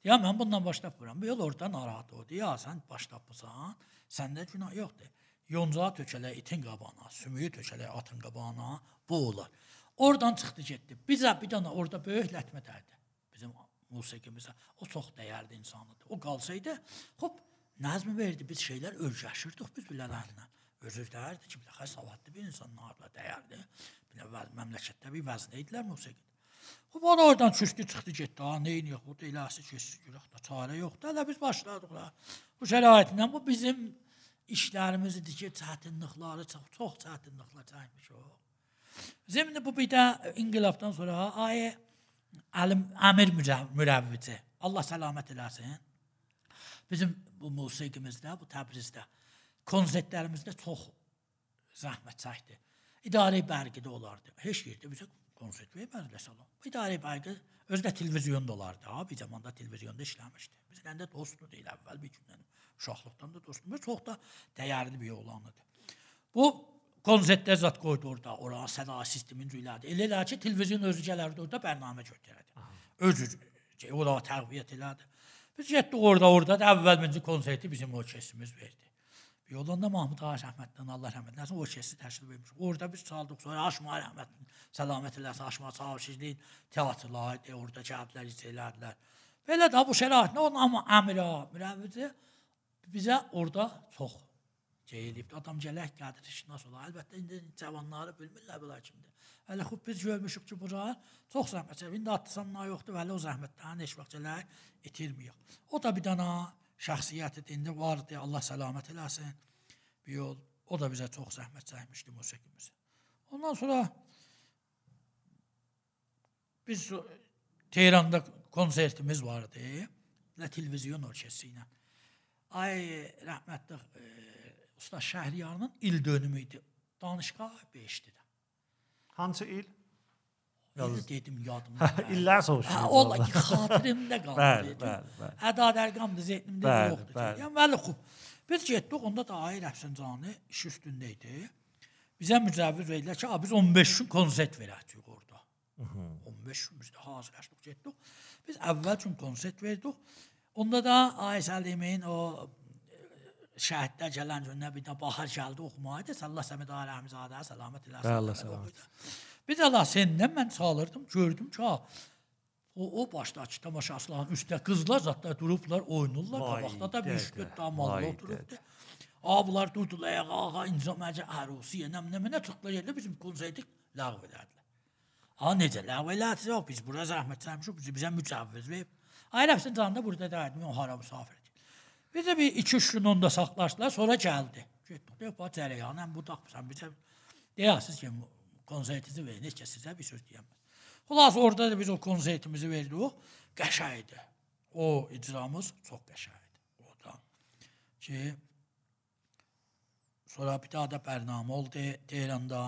Ya mən bundan baş tapıram. Bu yol orada narahat oldu. Ya sən baş tapırsan, səndə günah yoxdur. Yonca tökələ itin qabağına, sümüyü tökələ atın qabağına, bu olar. Oradan çıxdı getdi. Bizə bir dənə orada böyük lətmədərdi. Bizim musiqimizə. O çox dəyərli insanıdır. O qalsaydı, hop nəzmi verdi, biz şeylər ölçəşirdik biz bilələrlə. Özü dəyərdi ki, bilə savadlı bir insanlarla dəyərli. Bilə məmləkətdə bir vəzn idilər musiqi. Hop onu oradan çüstü çıxdı getdi. Ha, nə edirik? Bu da eləsi keçsin görək də çarə yoxdur. Hələ biz başladıq la. Bu şəraitlə bu bizim işlərimizidir ki, çətinlikləri çox, çox çətinliklər çəkmişik. Zimni bu bir də inqilabdan sonra ayə Əlim Əmir mürəvvici. Allah səlamət eləsin. Bizim bu musiqimizdə, bu Təbrizdə konsertlərimizdə çox zəhmət çəkdi. İdarə bərqidə olardı. Heç yerdə bizə konsert verməzdilər salon. İdarə bərqi özdə televiziyonda olardı. Ha, bir zamanda televiziyonda işləmişdi. Bizlə də dostluq deyil əvvəl bir gündən. Uşaqlıqdan da dostluq. Çox da dəyərli bir oğlan idi. Bu konsertdə zət qoydu orada, ora səda sistemin cüylədi. Elə elə ki, televiziyon özü gələrdi orada bərnamə götürərdi. Özü ora təqviyyət elədi. Biz getdik orada, orada da əvvəlminci konserti bizim orkestrimiz verdi. Bir yolanda Mahmud Ağa Əhməddən Allah rəhmət eləsin orkestri təşkil vermiş. Orada biz çaldıq. Sonra Aşma rəhmət səlamət eləsin. Aşma Çavuşizliyin teatrları orada gəldilər, icra elədilər. Belə də bu şəraitlə onun amma Əmir ağa mürəvvici bizə orada çox deyilib. Adam gələk qədir şinas olar. Əlbəttə indi cavanları bilmirlər bunlar kimdir. Hələ xub biz görmüşük ki, bura çox zəhmət çəkib. İndi atsanlar yoxdur, hələ o zəhmətdən heç vaxt gələk itirməyək. O da bir dana şəxsiyyətidir, indi vardı. Allah səlamət eləsin. Bir yol o da bizə çox zəhmət çəkmişdi musiqimiz. Ondan sonra biz Tehranda konsertimiz vardı. Nə televizyon orkestri ilə. Ay rəhmətli e, Usta Şəhriyarın il dönümü idi. Danışqa 5-dir. Hansı il? Yazı dedim yadımda. İllər soruşur. Hə, ola ki, xatirimdə qaldı. Bəli, bəli, bəli. Əda dərqamdır, zehnimdə yoxdur. Yəni bəli, xub. Biz getdik, onda da Ayır Əfsəncanı iş üstündə idi. Bizə mücəvviz verdilər ki, "A, biz 15 gün konsert verəcəyik orada." 15 gün biz də hazırlaşdıq, getdik. Biz əvvəl gün konsert verdik. Onda da Ay Səlimin o şəhiddə gələn gün nə bir də bahar gəldi oxumaydı. Allah Səməd Aləmzadə səlamət eləsin. Allah səlamət. Biz Allah səndən mən çalırdım, gördüm ki, ha, o o başdakı tamaşaçıların üstə qızlar zətdə durublar, oynayırlar. Qabaqda da bir dədə, şükür damallı vay oturubdu. Ablar durdular ayağa, ağa incamacı ərusiyə, nə nə nə çıxdılar yerdə bizim konserti ləğv elədilər. Ha necə ləğv elədilər? Yox, biz bura zəhmət çəkmişik, biz bizə mücəvviz verib. Ayrəfsin canında burada dəydim, o hara misafir idi. Bizə bir 2-3 gün onda saxlaşdılar, sonra gəldi. Getdik, bax cərəyanı, bu taxmısan bizə. Deyəsiz ki, konsertinizi verin, heç kəs sizə bir söz deyəməz. Xülas orada da biz o konsertimizi verdik. Qəşəng idi. O icramız çox qəşəng idi. Orada ki sonra bir daha da bərnamə oldu Tehranda.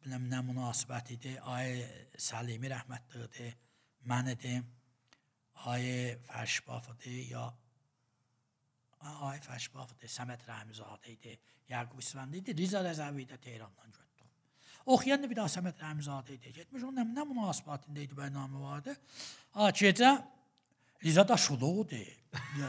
Bilməm nə münasibət idi. Ay Səlimi rəhmətlidir. Mən idim. Ay Fərşbaf idi ya Ay Fərşbaf idi. Səməd Rəhmizadə idi. Yaqub İsfəndi idi. Riza Rəzəvi də Tehrandan getdi. Oxuyan da bir daha Səməd Rəhmizadə idi. Getmiş onun nə, münasibətində idi bərnamə vardı. Ha gecə Riza da şuluqdur.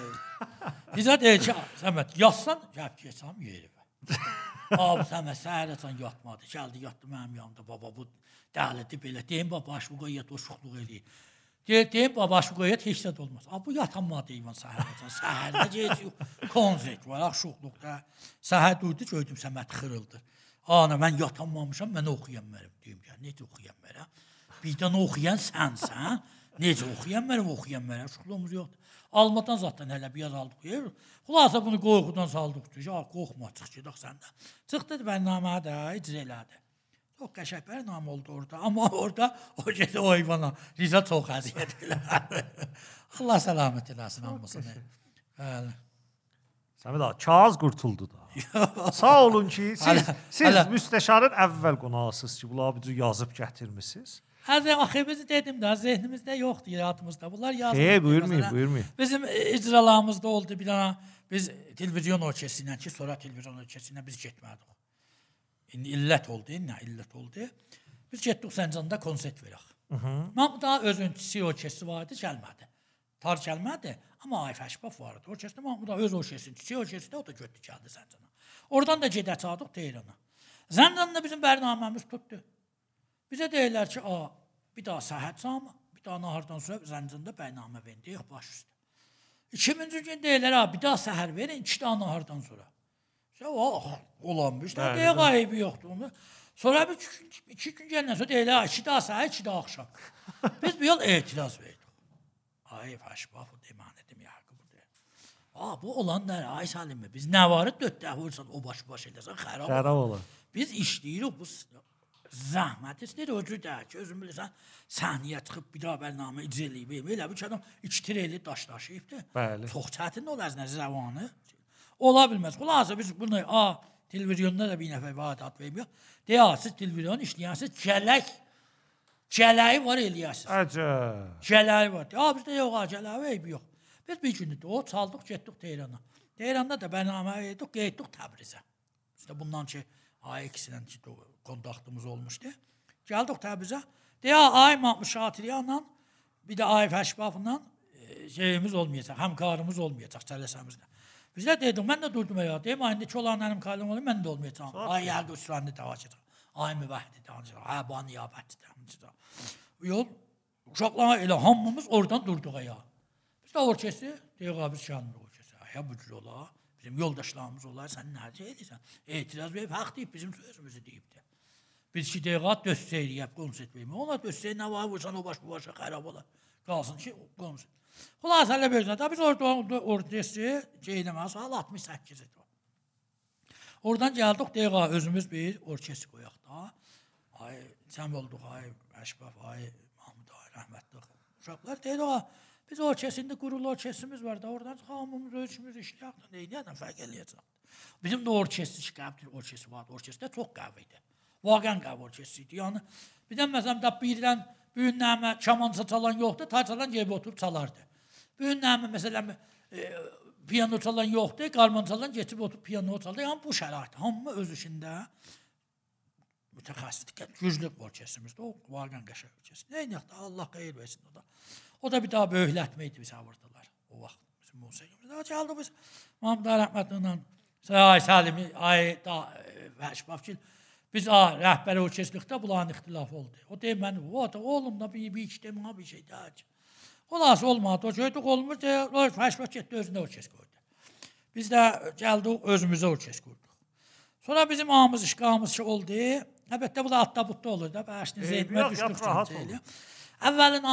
<laughs> Riza deyir ki, Səməd yazsan, gəl keçəm yerimə. <laughs> Abi Səməd səhərəcən yatmadı. Gəldi yatdı mənim yanımda. Baba bu dəhlədi belə. Deyim baba başımı qoy yat o şuxluq eləyir. Deyir, deyim baba başımı qoy yat heç də olmaz. Abi bu yatanmadı eyvan səhərəcən. Səhərdə gecə konsert var, şuxluqda. Səhər durdu gördüm Səməd xırıldı. Ana mən yatanmamışam, mən oxuyan mənim. Deyim ki, necə oxuyan mənə? Birdən oxuyan sənsən. Necə oxuyan mənim, oxuyan mənə. Şuxluğumuz yoxdur. Almadan zaten hələ bir yaz aldıq. Xülasə bunu qorxudan saldıq. Ya qorxma, çıx gedək səndə. Çıxdı bərnamə də icra elədi. Çox qəşəng bərnamə oldu orada. <laughs> Amma orada o gecə o heyvana Riza çox əziyyət elədi. <laughs> Allah səlamət eləsin hamısını. Bəli. Səməd ağa, kağız qurtuldu da. <laughs> Sağ olun ki, siz Hələ- siz hələ- müstəşarın əvvəl qonağısınız ki, bu cür yazıb gətirmisiniz. Həzə axırımızı dedim də, zehnimizdə yoxdur həyatımızda. Bunlar yazılıb. Xeyr, buyurmayın, Məsələn, buyurmayın. Bizim icralarımızda oldu bir dənə biz televizyon ilə ki, sonra televizyon ilə biz getmədik. İndi illət oldu, nə illət oldu? Biz getdik Səncanda konsert verək. Mən daha özün kiçik orkestri vardı, gəlmədi. Tar gəlmədi, amma Ay Fəşbaf vardı. Orkestri Mahmud Ağa öz orkestri, kiçik orkestri o da götdü gəldi Səncana. Oradan da gedə çaldıq Tehrana. Zəndanda bizim bərnaməmiz tutdu. Bizə deyirlər ki, a, bir daha səhər camı, bir daha nahardan sonra zəncində bəynamə verin, deyək baş üstə. 2000-ci gün deyirlər, a, bir daha səhər verin, iki daha nahardan sonra. Sən oh, olanmış da Bəli, deyək ayıbı yoxdur onu. Sonra bir iki, gün- gəndən sonra deyirlər, "A, iki daha səhər, iki daha axşam. Biz bir yol etiraz verdik. Ay fəşbaf deməli dedim Yaqub de. A, bu olan nə? Ay Səlim, biz nə varı dörd dəfə vursan o baş baş eləsən xarab. Xərab olur. Biz işləyirik bu zəhmət istəyir o cür də ki, özün bilirsən, səhnəyə çıxıb bir daha bərnamə icra eləyib. Elə bir adam 2 treyli daş daşıyıbdı. Bəli. Çox çətin olar nə zəvanı. Ola bilməz. Xülasə biz bunu a televizyonda da bir nəfər vadat vermiyor. Deyə siz televizyon işləyərsiniz, cələk cələyi var eləyəsiniz. Əcəb. Cələyi var. Ya bizdə yox, ha, eybi yox. Biz bir gündür o çaldıq, getdik Tehrana. Tehranda da bərnamə verdik, getdik Təbrizə. Bizdə bundan ki ay ikisindən ki kontaktımız olmuşdu. Gəldik Təbrizə. Deyə ay Mahmud Şatiriyanla bir də ay Fəşbafla e, şeyimiz olmayacaq, həmkarımız olmayacaq cələsəmizlə. Bizdə dedim, mən də durdum ya. Deyim, ay indi çolan mənim kalım olur, mən də olmayacağam. Ay ya Qüsrəndə davacıdır. Ay müvəhhid danışır. Ay ba niyabət danışır. Yol uşaqlar elə hamımız oradan durduq ya. Biz də orkestri deyək abi biz şanlı orkestri. Ya bu cür ola. Bizim yoldaşlarımız olar, sən nə edirsən? Etiraz verib haqq deyib bizim sözümüzü deyibdi. Biz ki deyək döstə eləyib konsert vermə. Ona döstə nə var vursan o baş bu başa xarab olar. Qalsın ki konsert. Xülasə elə belə də biz orada orkestri Ceyləmə saat 68 idi. Oradan gəldik deyək özümüz bir orkestr qoyaq da. Ay cəm olduq ay Əşbaf ay Mahmud ay rəhmətli uşaqlar deyir o biz orkestrində qurulu orkestrimiz var da oradan hamımız ölçümüz işləyək də neydən fərq eləyəcək. Bizim də orkestr şikayət orkestr var. Orkestr çox qəvi idi. Vaqən qəvi orkestr idi. Yəni bir də məsələn da birdən büyün nəmə kamança çalan yoxdur, ta çalan gəlib oturub çalardı. Büyün nəmə məsələn e, piano çalan yoxdur, qarman çalan keçib oturub piano çaldı. Yəni bu şərait hamı öz işində mütəxəssislik güclü orkestrimizdə o vaqən qəşəng orkestr. Nə edək də Allah xeyir versin o da. O da bir daha böyüklətmə idi bizə vurdular o vaxt bizim musiqimizdə. Gəldi biz Mahmud rəhmətlə Say Səlimi ay da Vəşbafçil biz a rəhbər orkestrlikdə bunların ixtilafı oldu. O deyir mən o da oğlum da bir bir işte mənə bir şey daha. Xülas olmadı. O gördük olmur Vəşbaf getdi özünə orkestr qoydu. Biz də gəldik özümüzə orkestr qurduq. Sonra bizim ağımız işqamız ki oldu. Əlbəttə bu da atda butda olur da. Bəşin Eybi zeydmə yox, yap, düşdük rahat cəmcəyə. Əvvəlin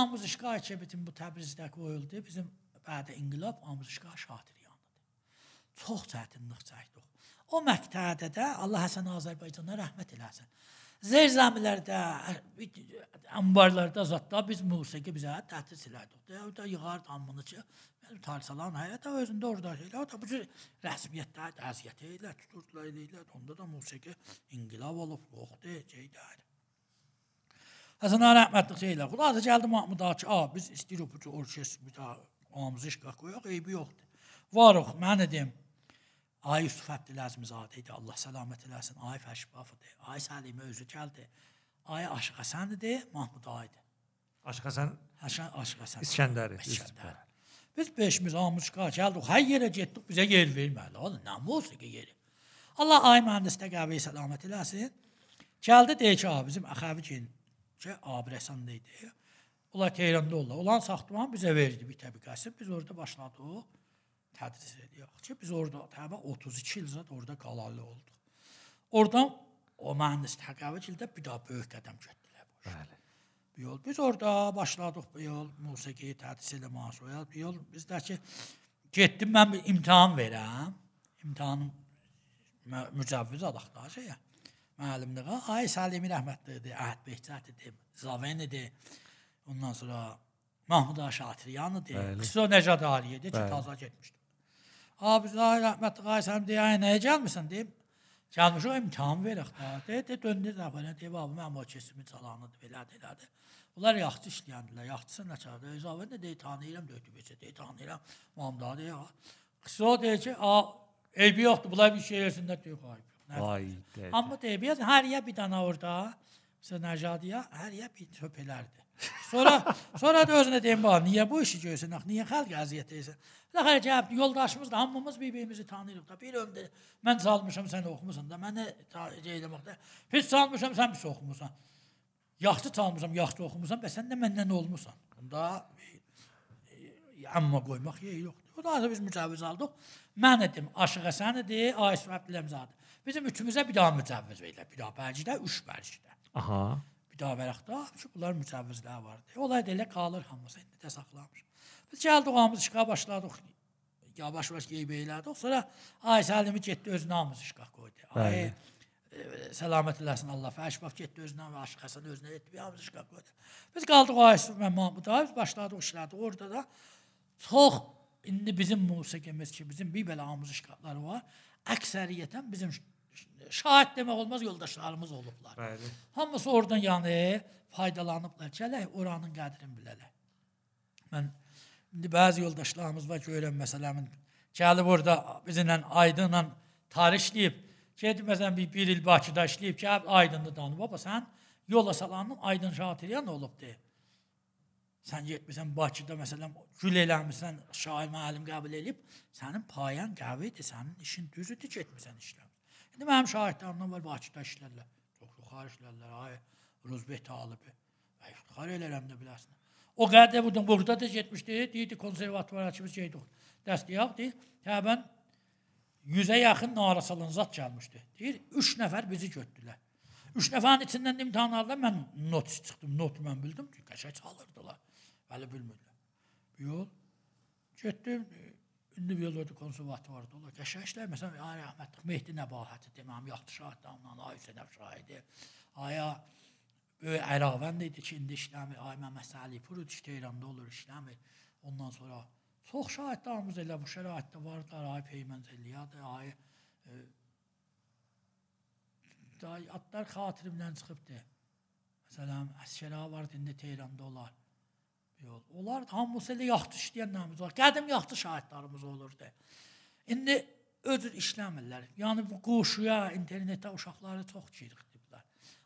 ki bütün bu Təbrizdə qoyuldu. Bizim bədə inqilab ağımız işqa şatir yanıdır. Çox çətinlik çəkdik. O məqtədə də Allah Həsən Azərbaycana rəhmət eləsin. Zerzəmilərdə, anbarlarda zətdə biz musiqi bizə təhsis elədik. də. O da yığar damını ki, mənim tarsalan həyata özündə orada elə. O da bu cür rəsmiyyətdə əziyyət elə, tuturdular elə. Onda da musiqi inqilab olub, yoxdur, şeydir. Həsən ağa rəhmətli şeylə. Xülasə gəldi Mahmud ağa ki, a biz istəyirik bu orkestr bir daha ağamızı işqa qoyaq, eybi yoxdur. Varıq, mən dedim. Ay Yusuf Əbdüləzmizadə idi. Allah səlamət eləsin. Ay Fəşbafıdır. Ay Səlimə özü gəldi. Ay Aşıq Həsəndir, Mahmud ağa idi. Aşıq Həsən Həsən Aşıq Həsən. İskəndəri. İskəndər. Biz beşimiz Amışqa gəldik. Hər yerə getdik, bizə yer vermədi. O nə musiqi yeri. Allah ay mühəndisdə qəvi səlamət eləsin. Gəldi deyir ki, "A, bizim Əxəvi gen ki, Abrəsanda idi. Onlar Tehranda oldular. Olan saxtaman bizə verdi bir təbəqəsi. Biz orada başladıq tədris edirik ki, biz orada təbə 32 il zət orada qalalı olduq. Oradan o mühəndis təqavvüldə bir daha böyük qədəm götürdülər bu. işə. Bəli. Bu yol biz orada başladıq bu yol musiqi tədris eləməyə bu yol bizdəki getdim mən bir imtahan verəm. İmtahanım mü- mücəvviz alaq da şeyə. Müəllimliyə ay Səlimi rəhmətlidir, Əhəd Behçət idi, Zaven idi. Ondan sonra Mahmud Şatiryan idi. Bəli. Qısa Nəcad Aliyə idi ki, taza getmişdi. Abi ay rəhmətli ay sən deyə ay nəyə gəlmisən deyim. Gəlmişəm imtahan verək də. De, de döndü də belə deyib abi mənim o kesimi çalanıdır belədir elədir. Bunlar yaxşı işləyəndilər. Yaxşısı nə çağırdı? Özavə də deyir tanıyıram döydü beçə deyir tanıyıram. Mamda deyir. ha. Qısa o deyir ki, eybi yoxdur. Bunlar bir şey yersində deyir ayıb. Yox. Nə- Vay. dədə. Amma deyir biz hər yer bir dana orada. Sən Nəcadiyə hər yer bir çöp elərdi. Sonra <laughs> sonra da özünə deyim bax, niyə bu işi görsən? Axı niyə xalq əziyyət edirsən? Laxır cavab yoldaşımız da hamımız bir-birimizi tanıyırıq da. Bir ömrdə mən çalmışam, sən oxumusan da. Mənə şey eləməkdə. Pis çalmışam, sən pis oxumusan. yaxşı çalmısan, yaxşı oxumusan, bəs sən də məndən olmusan. Bunda e, amma qoymaq yeri yoxdur. O da biz mücəvviz aldıq. Mən idim, Aşıq Həsən idi, Ayşə Əbdüləmzadə. Bizim üçümüzə bir daha mücəvviz verirlər. Bir daha bərcidə, üç bərcidə. Aha. Bir daha vərəqdə ki, bunlar mücəvvizlər vardı. Olay da elə qalır hamısı indi də saxlamış. Biz gəldik hamımız işqa başladıq. Yavaş-yavaş qeyb elədik. Sonra Ayşə Əlimi getdi öz namımızı işqa qoydu. Ay e, səlamət eləsin Allah. Fəşbaf getdi özünə və Aşıq Həsən özünə etdi. Hamımız işqa qoydu. Biz qaldıq Ayşə və Mahmud abi başladıq işlədik. Orada da çox indi bizim musiqimiz ki, bizim bir belə hamımız işqaqları var. Əksəriyyətən bizim şahid demək olmaz yoldaşlarımız olublar. Bəli. Hamısı oradan yəni faydalanıblar. Gələk oranın qədrini bilələr. Mən indi bəzi yoldaşlarımız var görürəm məsələmin gəlib orada bizimlə aydınla tarix işləyib. Gedib məsələn bir, bir il Bakıda işləyib ki, aydınlı danıb. Baba sən yola salanın aydın şatiriyan olubdu. Sən getmisən Bakıda məsələn gül eləmisən, şair müəllim qəbul edib, sənin payan qəvidir, sənin işin düzüdür, getmisən işləmirsən. İndi mənim şahidlərimdən var Bakıda işlərlər. Çox yuxarı işlərlər. Ay Ruzbek Talibi. Ay iftixar elərəm də biləsən. O qədər buradan burada da getmişdi. Deyirdi konservatovara kimi şeydi. Dəstəyaqdı. Təbən 100-ə yaxın narasalın zat gəlmişdi. Deyir 3 nəfər bizi götürdülər. 3 nəfərin içindən də imtahan aldılar. Mən not çıxdım. Notu mən bildim ki, qəşəng çalırdılar. Bəli bilmirdilər. Bir yol getdim. Bir yolda konservatorda olur. Qəşənglər məsələn ay rəhmətli Mehdi Nəbahəti deməm, yaxşı şahidlərimdən ay Hüseyn şahidi. Aya böyük Əravənd idi ki, indi işləmir. Ay Məmməd Səlipur idi, Tehranda olur, işləmir. Ondan sonra çox şahidlərimiz elə bu şəraitdə vardılar. Ay Peymənzəliyadır, ay e, day atlar xatirimdən çıxıbdı. Məsələn, əsgərə vardı, indi Tehranda olar. Yol. Onlar hamısı elə yaxşı işləyənlərimiz var. Qədim yaxşı şahidlərimiz olurdu. İndi öcür işləmirlər. Yəni bu qoşuya, internetdə uşaqları çox çirikdiblər.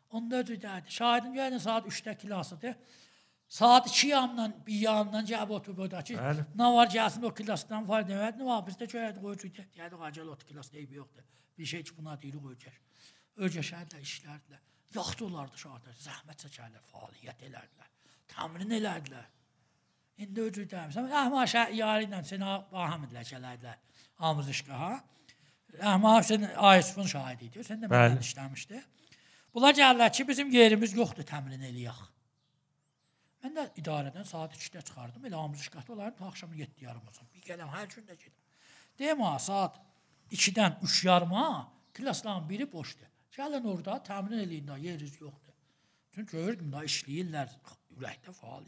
Onda öcür deyirdi. Şahidim gəlin saat 3-də klasıdır. Saat 2 yandan, bir yandan gəlib oturub Bəli. nə var gəlsin o klasdan fayda verər. Nə var bizdə görədik o cür deyirdi, acəl o klas deyib yoxdur. Bir şey ki buna deyirik öcər. Öcəşərlər, işlərdilər. Yaxşı olardı şahidlər, zəhmət çəkərlər, fəaliyyət elədilər, təmrin elədilər. İndi öcür deyirəm. Rəhmə Şəyyari ilə sənə Bahamidlə gələdilər. Amuzişqa ha. Rəhmə Hüseyn Ayısfın şahidi idi. Sən də məndən işləmişdi. Bunlar gəlirlər ki, bizim yerimiz yoxdur təmrin eləyək. Mən də idarədən saat 2-də çıxardım. Elə amuzişqatda olardım ta axşam 7 yarımacan. Bir gələm hər gün də gedim. Deyim ha, saat 2-dən 3 yarıma klasların biri boşdur. Gəlin orada təmin eləyin də yeriniz yoxdur. Çünki gördüm da işləyirlər, ürəkdə fəal.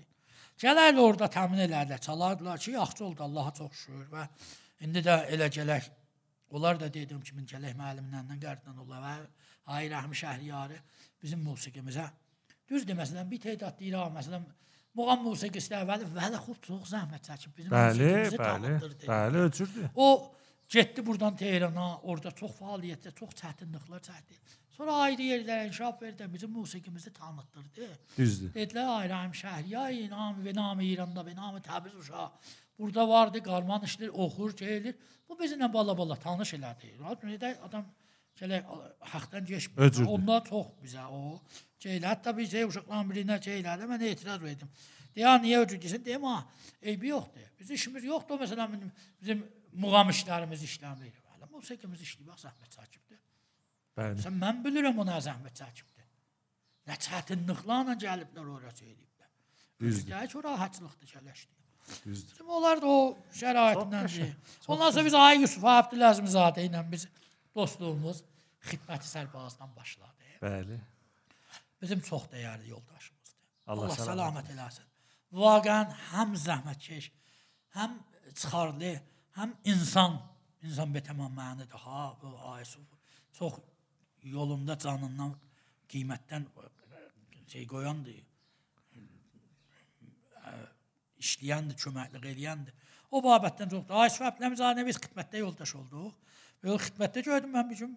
Gələrlər orada təmin elərlər, çalardılar ki, yaxşı oldu Allaha çox şükür və indi də elə gələk. Onlar da dedim ki, min gələk müəllimlərdən qərdən olar və ay rəhmi şəhriyarı bizim musiqimizə. Düzdür, məsələn, bir tədad deyir, məsələn, muğam musiqisi əvvəli vəli xub çox zəhmət çəkib bizim Bəli, musiqimizi bəli. tanıtdırdı. Bəli, öcürdür. O getdi buradan Tehrana, orada çox fəaliyyətdə, çox çətinliklər çəkdi. Sonra ayrı yerlərə inkişaf verdi, bizim musiqimizi tanıtdırdı. Düzdür. Dedilər Ayrahim Şəhriyay, nam ve nam İranda ve nam Təbriz uşağı. Burada vardı, qarman işlər, oxur, gelir. Bu bizimlə bala-bala tanış elədi. Nədə adam gələk haqdan keçmir. Öcürdür. Onlar çox bizə o şeylər. Hətta bir şey uşaqların birinə şeylərdə mən etiraz verdim. Deyə niyə öcür desin? Deyəm ha, eybi yoxdur. Bizim işimiz yoxdur. Məsələn bizim, muğam işlərimiz işləmir. Hələ musiqimiz işləyir, bax zəhmət çəkibdir. Bəli. Sən mən bilirəm o nə zəhmət çəkibdir. Nə çətinliklərlə gəliblər ora söyləyiblər. Düzdür. Ki, rahatçılıqdır gəlişdi. Düzdür. Bizim onlar da o çox Ondan sonra biz Ay Yusuf Abdüləzmizadə ilə biz dostluğumuz xidməti sərbazdan başladı. Bəli. Bizim çox dəyərli yoldaşımızdır. Allah Allah, səlamət eləsin. Vaqəən həm zəhmətkeş, həm çıxarlı, həm insan, insan betəmam mənidir. Ha, bu Ayusuf çox yolunda canından, qiymətdən şey qoyandır. işləyəndir, köməklik eləyəndir. O babətdən çoxdur. Ayşə Əbləmzadə biz xidmətdə yoldaş olduq. Yol xidmətdə gördüm mən bir gün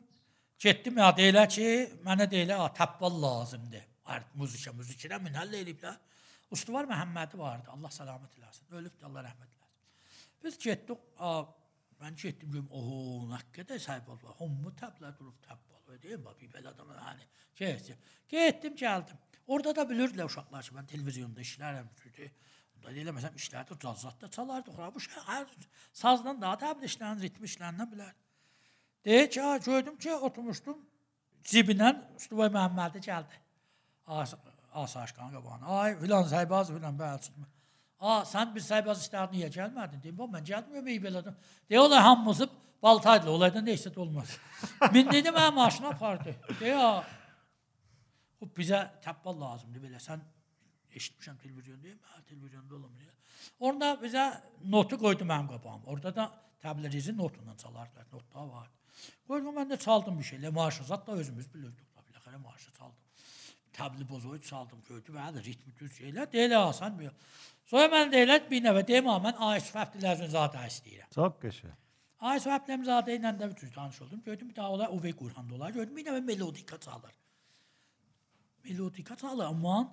getdim ya deyirlər ki, mənə deyirlər, "A, təbbal lazımdır." Art muzika, muzikə minhəll eliblər. Ustuvar Məhəmmədi vardı. Allah səlamət eləsin. Ölübdü, Allah rəhmət eləsin. Biz getdik, a, mən getdim görüm, oho, nə qədər səhibol var. Hommu təblər durub təbbal. Deyim, bax, bir belə adam yəni. Getdim, getdim, gəldim. Orada da bilirdilər uşaqlar ki, mən televiziyonda işlərəm. Çünki da eləməsəm işlərdə cazatda çalardıq. Ha, Bu şey hər sazdan daha təbil işlərin, ritm işlərindən bilər. Deyir ki, ha, gördüm ki, oturmuşdum cibindən Üstüvay Məhəmmədi gəldi. As Asaşqan qabağına. Ay filan Səybaz filan bəlçin. A, sən bir Səybaz işlərinə niyə gəlmədin? Deyim, "Bax, mən gəlmiyorum belədim." Deyə olar hamımızı baltaydı, olaydan nə isə olmaz. <laughs> Min dedi mənim maşına apardı. Deyə o bizə təbbal lazımdır belə. Sən eşitmişəm televizyon deyim, hə, televizyonda olmuyor. Orada bizə notu qoydu mənim qabağıma. Orada da təbliği notundan çalardılar. Notlar var. Qoydum mən də çaldım bir şeylə. Marşı zat da özümüz bilirdik. Biləxərə marşı çaldım. Təbliğ bozoy çaldım, gördü və də ritmi düz şeylər deyilə asan bir. Sonra mən deyilə bir nəfə deyim, mən Ayşə Fəfdilərin zadə istəyirəm. Çox qəşəng. Ayşə Fəfdilərin zadə ilə də bütün tanış oldum. Gördüm bir daha olar Uvey Qurhan dolar. Gördüm bir nəfə melodika çalır. Melodika çalır, amma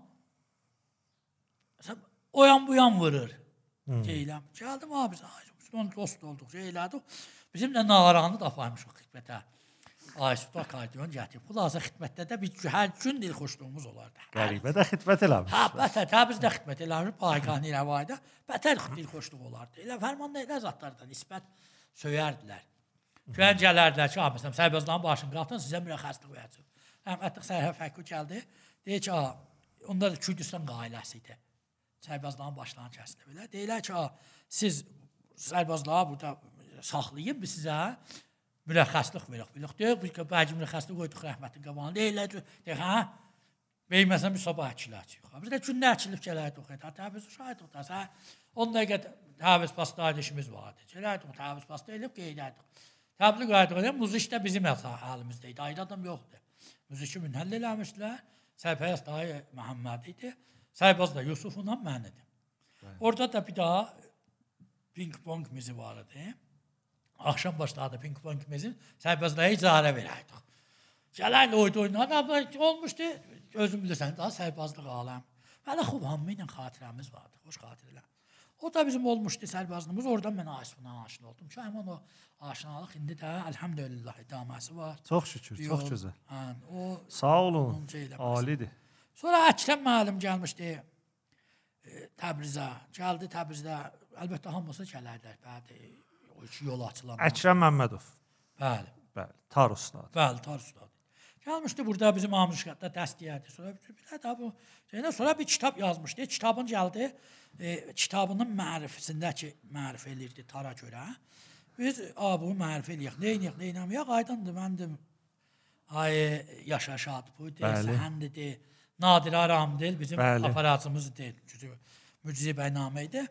o yan bu yan vurur. Deyiləm. Gəldim abi, son dost olduq, şey elədik. Bizim də nağaranı da aparmışıq xidmətə. Aysuda akordeon gətirib. Xülasə xidmətdə də bir hər gün dil xoşluğumuz olardı. Qəribə də xidmət eləmiş. Hə, bətər təbrizdə xidmət eləmiş, Baykani rəvayədə bətər dil xoşluğu olardı. Elə fərmanda elə zatlardan nisbət söyərdilər. Güən gələrdilər ki, abi, məsələn, Səybazların başını qatın, sizə mürəxəslik verəcəm. Rəhmətli Sərhə Fəqu gəldi. Deyir ki, "A, onda da Kürdistan ailəsi idi. Səybazların başlarını kəsdi belə. Deyirlər ki, "A, siz Səybazları burada saxlayın, biz sizə mürəxəslik veririk. Bilirik, deyir, bu bəlkə mürəxəslik qoyduq rəhmətin qabağına. Deyirlər ki, deyir, hə? Beyməsən bir sabah çıxır. Biz də gündə əkilib gələrdik oxuyaq. Təbriz şahid oxuyaq. Hə? 10 dəqiqə təbriz pasta işimiz vardı. Gələrdik təbriz pasta elib qeydərdik. Təbliğ qaydaları muzik də bizim əlimizdə idi. Ayrı adam yoxdur. Muziki münhəll eləmişdilər. Sərpərəst dayı Məhəmməd idi. Səybaz da Yusufunla mən idim. Orada da bir daha ping pong mizi var idi. Axşam başladı ping pong mizin. Səybazlara icarə verərdik. Gələn oyun oynanan olmuşdu. Özün bilirsən daha sərbazlıq aləm. Hələ xub hamı ilə xatirəmiz vardı. Xoş xatirələr. O da bizim olmuşdu sərbazlığımız. Oradan mən Asiflə aşina oldum. Ki həmin o aşinalıq indi də elhamdülillah idaməsi var. Çox şükür, Bir çox gözəl. Hə, o Sağ olun. Alidir. Sonra Əkrəm müəllim gəlmişdi e, Təbrizə. Gəldi Təbrizdə. Əlbəttə hamısı gələrlər. Bəli, o iki yol açılan. Əkrəm Məmmədov. Bəli. Bəli, Tar ustad. Bəli, tar ustadı. Gəlmişdi burada bizim Amışqatda dəstəyərdi. Sonra bir belə də bu şeylə sonra bir kitab yazmışdı. Kitabın gəldi. E, kitabının mərifəsindəki mərif elirdi tara görə. Biz a bu mərif eləyək. Nə edək, nə etməyək? Aydındır məndim. Ay Yaşar Şadbuydu, Bəli. Səhəndidir. Nadir Aramdil bizim Bəli. aparatımızdır. Mücizi bərnamə idi.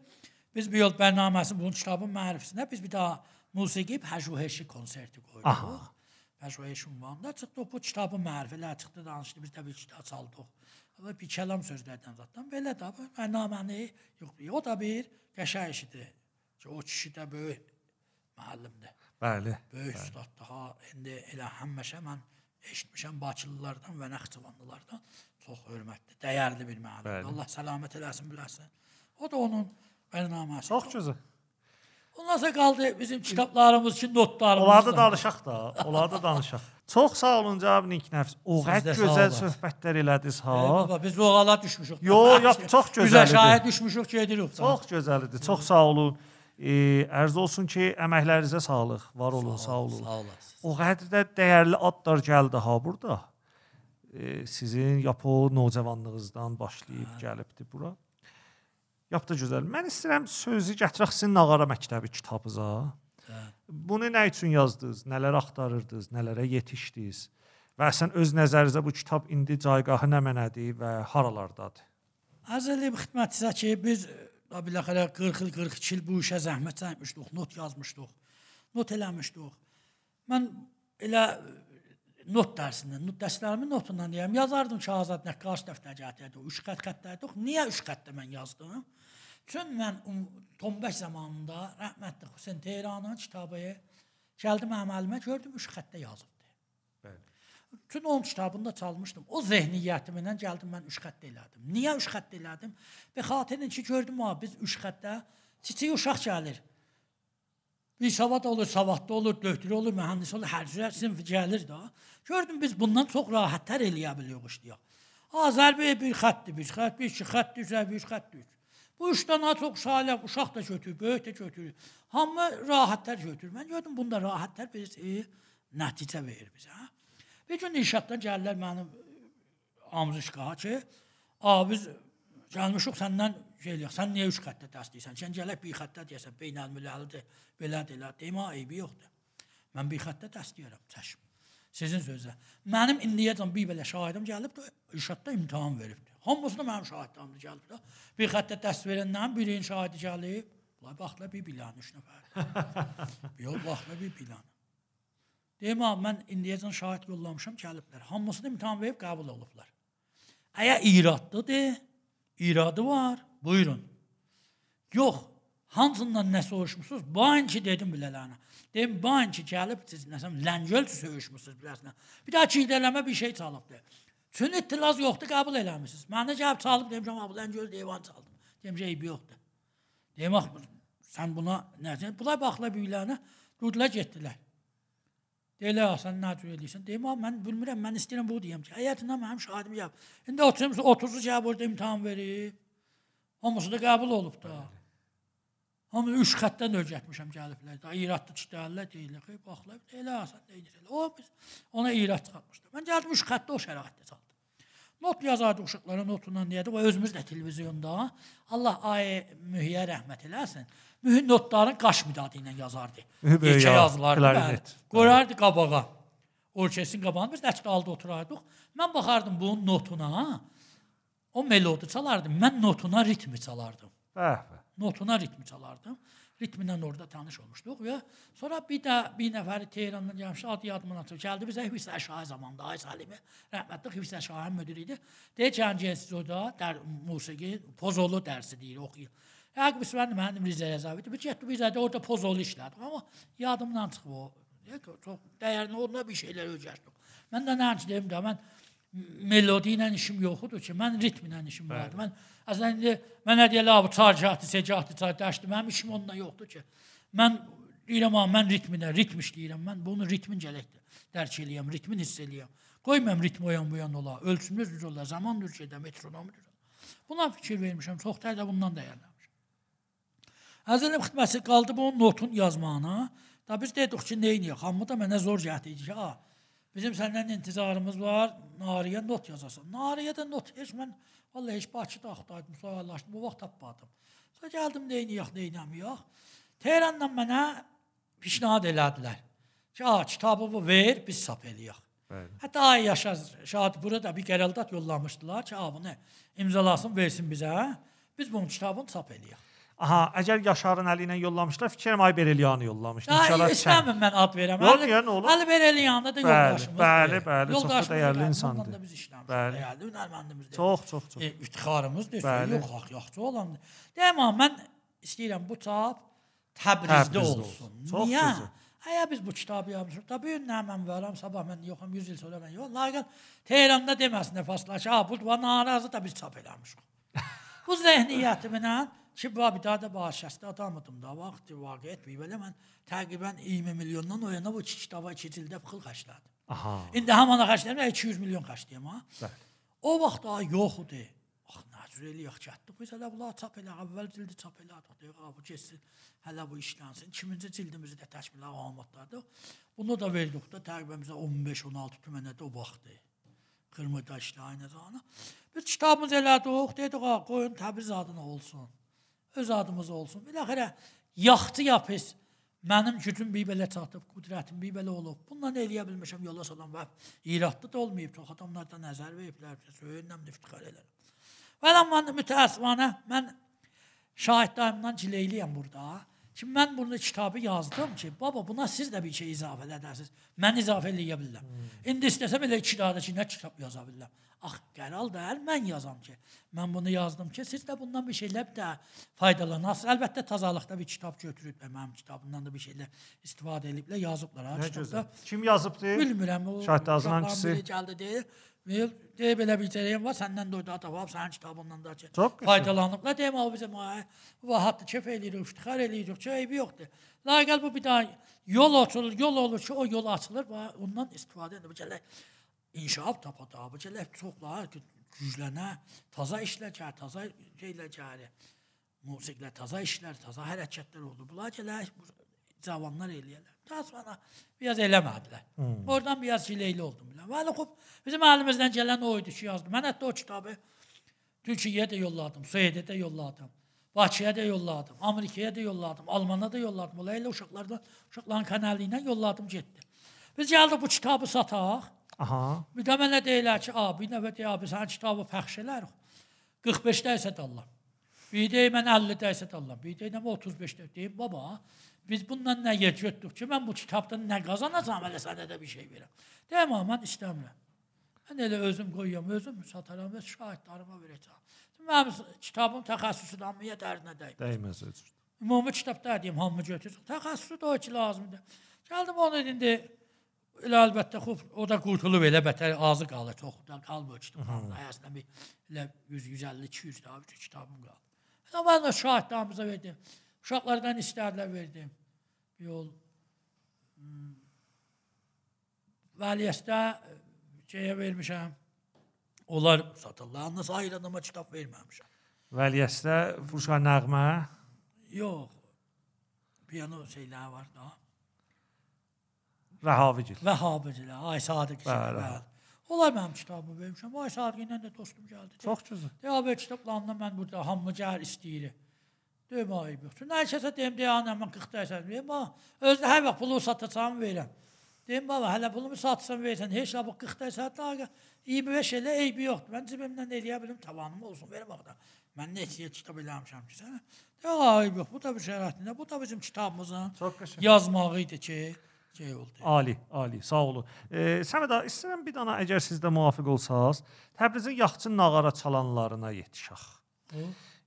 Biz bir yol bərnaməsi bunun kitabın mərifəsində biz bir daha musiqi pəjüheşi konserti qoyduq. Aha. Pəjüheşi ünvanında çıxdı bu kitabın mərifələri çıxdı danışdı biz də bir kitab çaldıq. Və bir kəlam sözlərdən zatdan belə də bu bərnaməni yox. O da bir qəşəng işidir. Ki o kişi də böyük müəllimdir. Bəli. Böyük ustad daha indi elə həmişə mən eşitmişəm Bakılılardan və Naxçıvanlılardan çox hörmətli, dəyərli bir müəllim. Bəli. Allah səlamət eləsin biləsən. O da onun bərnaməsi. Çox gözəl. Ondan sonra qaldı bizim kitablarımız üçün notlarımız. Onları da danışaq da, onları da danışaq. Çox sağ olun cənab Niknəfs. O qədər gözəl söhbətlər elədiniz ha. Ey baba biz oğala düşmüşük. Yo, yox, çox gözəl idi. şahid düşmüşük gedirik. Çox gözəl idi. Çox sağ olun. E, ərz olsun ki, əməklərinizə sağlıq. Var olun, sağ olun. Sağ olasınız. O qədər də dəyərli adlar gəldi ha burada. E, sizin yapo nocavanlığınızdan başlayıb gəlibdi bura. Yapdı gözəl. Mən istəyirəm sözü gətirək sizin Nağara məktəbi kitabınıza. Hə. Bunu nə üçün yazdınız? Nələr axtarırdınız? Nələrə yetişdiniz? Və sən öz nəzərinizə bu kitab indi caygahı nə mənədir və haralardadır? Arz eləyim xidmətinizə ki, biz da biləxərə 40 il, 42 il bu işə zəhmət çəkmişdik, not yazmışdıq, not eləmişdik. Mən elə not dərsindən, not dərslərimin notundan deyirəm, yazardım ki, Azad nəqqaş dəftər gətirdi, 3 xətt xəttlərdə. Niyə 3 xəttdə mən yazdım? Çünki mən um, Tombək zamanında rəhmətli Hüseyn Tehranın kitabı gəldim mənim əlimə gördüm 3 xəttdə yazıbdı. Bəli. Bütün onun kitabında çalmışdım. O zehniyyətimlə gəldim mən 3 xətt elədim. Niyə 3 xətt elədim? Be xatirin ki gördüm ha biz 3 xəttdə kiçik uşaq gəlir. Bir savad olur, savadlı olur, döktürü olur, mühəndis olur, hər cürə sinif gəlir də. Gördüm biz bundan çox rahatlar eləyə bilirik işləyək. Azərbaycan bir xəttdir, bir xətt, bir xətt düzə, bir xətt düz. Bu üç dənə çox salih uşaq da götürür, böyük də götürür. Hamı rahatlar götürür. Mən gördüm bunda rahatlar bir e, nəticə verir bizə. hə? Bir gün inşaatdan gəlirlər mənim amzışqaha ki, "A biz gəlmişik səndən eləyək. Sən niyə üç xəttə dərs deyirsən? Sən gələk bir xəttə deyəsən, beynəlmiləldir, belədir, elə. Demə eybi yoxdur. Mən bir xəttə dərs deyirəm, çəşm. Sizin sözlə. Mənim indiyəcən bir belə şahidim gəlib də inşaatda imtahan veribdi. Hamısına mənim şahidlərim gəlib də. Bir xəttə dərs verəndən birinin şahidi gəlib. Bunlar baxla bir bilan üç nəfər. <laughs> Yox, baxla bir bilan. Deyim abi, mən indiyəcən şahid yollamışam, gəliblər. Hamısını imtahan verib qəbul olublar. Əgər iradlıdır, iradı var, buyurun. Yox, hansından nə soruşmusunuz? Bu anki dedim bilələrinə. Dedim, bu anki gəlib siz nəsəm ləngöl söyüşmüsünüz biləsinə. Bir daha çiydələmə bir şey çalıbdı. Çün itiraz yoxdur, qəbul eləmisiniz. Mənə gəlib çalıb demişəm, abi ləngöl divan çaldım. Demişəm, eybi yoxdur. Deyim, bax, sən buna nə deyirsən? Bunlar baxla büyülərinə, durdular, getdilər. Deyirlər, "Ah, sən nə cür eləyirsən? Deyim, "Abi, mən bilmirəm, mən istəyirəm bu deyəm ki, həyatında mənim şahidim gəlib. İndi oturmuş 30 gəlib orada imtahan verib. Hamısı da qəbul olub da. Hamı 3 xəttdən öyrətmişəm gəliblər. Da iradlı çıxdılar, deyirlər, "Xey, baxla, elə asan deyirlər." O biz ona irad çıxartmışdı. Mən gəldim 3 xəttə o şəraitdə çaldım. Not yazardı uşaqlara notundan deyədi. O özümüz də televiziyonda Allah ay mühiyyə rəhmət eləsin. Mühün notların qaş midadı ilə yazardı. <laughs> Yekə ya, yazılardı. Qoyardı qabağa. Orkestrin qabağında biz nəçdə aldı oturardıq. Mən baxardım bunun notuna. O melodi çalardım. Mən notuna ritmi çalardım Bəh, bəh. Notuna ritmi çalardım. Ritmindən orada tanış olmuşduq və sonra bir də bir nəfəri Tehrandan gəlmişdi, adı yadımdan çıxdı. Gəldi bizə Hüseyn Şahi zamanında Ay Salimi rəhmətli Hüseyn Şahin müdiri idi. Deyir gəncəsiz orada dər musiqi pozolu dərsi deyir, oxuyur. Yaqub İsmail mənim Rizeyə zəvidi. Bir getdi Rizedə orada pozolu işlədik. Amma yadımdan çıxıb o. Deyir ki, çox dəyərli onda bir şeylər öyrəndik. Mən də nə deyim də mən melodi ilə işim yox idi ki, mən ritmlə işim vardı. Mən əslən indi mənə deyirlər, bu çarcatı, secatı, çar dəşdi. Mənim işim onunla yoxdur ki. Mən deyirəm, amma mən ritminə, ritm işləyirəm. Mən bunu ritmin gələkdir. Dərk eləyəm, ritmin hiss eləyəm. Qoymam ritm o yan bu yan ola. Ölçümüz düz ola, zaman düz gedə, metronomu düz. Buna fikir vermişəm. Çox da bundan dəyərlənmişəm. Həzəlim xidməsi qaldı bu notun yazmağına. Da biz dedik ki, nə edək? Hamı da mənə zor gəldi ki, ha, bizim səndən intizarımız var, Nariyə not yazasan. Nariyə də not heç mən vallahi heç Bakıda axtardım, suallaşdım, bu vaxt tapmadım. Sonra gəldim nə edəmiyək. Tehrandan mənə pişnahad elədilər. Ki, ha, kitabımı ver, biz sap eləyək. Bəli. Hətta ay yaşa şahid burada bir qərardat yollamışdılar ki, ha bunu imzalasın, versin bizə. Biz bunun kitabını çap eləyək. Aha, əgər Yaşarın əli ilə yollamışlar, fikrim ay Bereliyanı yollamışdı. İnşallah istəmirəm mən ad verəm. Yox, ya, nə olur? Ali Berelin yanında da Bəli, yoldaşımız. bəli, bəli, çox dəyərli insandır. Onunla da biz işləmişik. Bəli. Dəyərli hünərməndimizdir. Çox, çox, çox. E, iftixarımızdır. Yox, haq yaxşı olandır. Deyəm amma mən istəyirəm bu çap Təbrizdə olsun. Çox Niyə? Əgər biz bu kitabı yazmışıq, da bu gün nə mən varam, sabah mən yoxam, 100 il sonra mən yox. Lakin Tehranda deməsin fasla ki, ha bu narazı da biz çap eləmişik. bu <laughs> zehniyyətimlə ki, bu da bağışlasın adamıdım da vaxt vaqiət belə mən təqribən 20 milyondan o yana bu kitaba 2 ildə pul xərclədim. Aha. İndi hamana xərcləyirəm 200 milyon xərcləyirəm ha. Bəli. O vaxt daha yox idi. Ax, nəcür eləyək çatdıq. Biz hələ bunlar çap elə, əvvəl cildi çap elədik. Deyək, ha, bu keçsin, hələ bu işlənsin. İkinci cildimizi də təkmil ağamatlardı. Bunu da verdik də təqribən bizə 15-16 tümənədə o vaxtı. Qırmızı daşlı aynı zamanda. Biz kitabımız elədik, dedik, ha, qoyun Təbriz adına olsun. Öz adımız olsun. Biləxərə yaxçı yapız. Mənim gücüm bir belə çatıb, qüdrətim bir belə olub. Bundan eləyə bilmişəm yola salam və iradlı da olmayıb. Çox adamlar da nəzər veriblər. Söyünəm iftixar elərəm. Və amma mütəəssifanə mən şahidlərimdən cileyliyəm burada. Ki mən bunu kitabı yazdım ki, baba buna siz də bir şey izafə edərsiniz. Mən izafə eləyə bilirəm. Hmm. İndi istəsəm elə iki dənə ki, nə kitab yaza bilirəm. Ax, qəral deyil, mən yazam ki, mən bunu yazdım ki, siz də bundan bir şeylər də faydalanasınız. Əlbəttə tazalıqda bir kitab götürüb mənim kitabımdan da bir şeylər istifadə ediblər, yazıblar ha kitabda. Kim yazıbdı? Bilmirəm. Şahid biri Gəldi deyir. Deyir, deyir belə bir cərəyən var, səndən də orada tapıb, sənin kitabından da ki, faydalanıblar. Deyim o bizə mə vahatlı kef eləyirik, iftixar eləyirik, ki, eybi yoxdur. Laqəl bu bir daha yol açılır, yol olur ki, o yol açılır və ondan istifadə edir. Bu gələ inşaat tapada, bu gələ çoxlar güclənə, taza işləcər, taza şeyləcər. Musiqilə taza işlər, taza hərəkətlər oldu. Bunlar gələr bu cavanlar eləyirlər. Daha sonra biraz eləmədilər. Hmm. Oradan biraz çileyli oldum. Vəli xub bizim əlimizdən gələn o idi ki, yazdım. Mən hətta o kitabı Türkiyəyə də yolladım, Suedə də yolladım. Bakıya da yolladım, Amerikaya da yolladım, Almana da yolladım. Ola elə uşaqlardan, uşaqların kanəli ilə yolladım getdi. Biz gəldik bu kitabı sataq. Aha. Bir də mənə deyirlər ki, "A, bir nəfər deyə, abi sən kitabı pəxş elərik. 45 dəsə Allah. Bir də mən 50 dəsə Allah. Bir də nə 35 də deyim, baba, biz bundan nə yetdik ki, mən bu kitabdan nə qazanacağam, elə sənə də bir şey verəm. Deyəm, mən istəmirəm. Mən elə özüm qoyuram, özüm sataram və şahidlərimə verəcəm. Mənim kitabım təxəssüsüdür, hamıya dərinə dəyməz. Dəyməz heç. Ümumi kitabda deyim, hamı götürür. Təxəssüsü də o ki lazımdır. Gəldim onu indi elə əlbəttə xub o da qurtulub elə bətər ağzı qalır, çox da qalmır kitabım. Əslində bir elə 100 150 200 daha bir kitabım qaldı. Elə mən də şahidlərimizə verdim. Uşaqlardan istədilər verdim. Yol hmm, Vəliyəstə şeyə vermişəm. Onlar satırlar. Yalnız ayrı adama kitab verməmişəm. Vəliyəstə Furşan nəğmə Yox. Piyano şeyləri var da. Rəhavigil. Vəhabicilər, Ay Sadiq Bəli. şeylər. Onlar mənim kitabımı vermişəm. Ay Sadiq ilə də dostum gəldi. Çox gözəl. Deyə kitablarından mən burada hamı gəl istəyir. Deyim ayıb yoxdur. Nə kəsə deyim deyən mən 40 dəsən deyim. Bax, özdə hər vaxt pulu satacağım verirəm. Deyim baba, hələ pulumu satsan versən, heç bu 40 dəsən daha 25 elə eybi yoxdur. Mən cibimdən eləyə bilim, tavanım olsun, ver bax da. Mən neçə kitab eləmişəm ki, sənə. Deyə ayıb yox, bu da bir şəraitində, bu da bizim kitabımızın yazmağı idi ki, şey oldu. Ali, ali, sağ olun. E, Səməd ağa, istəyirəm bir dana əgər siz də muvafiq olsaz, Təbrizin yaxçı nağara çalanlarına yetişək.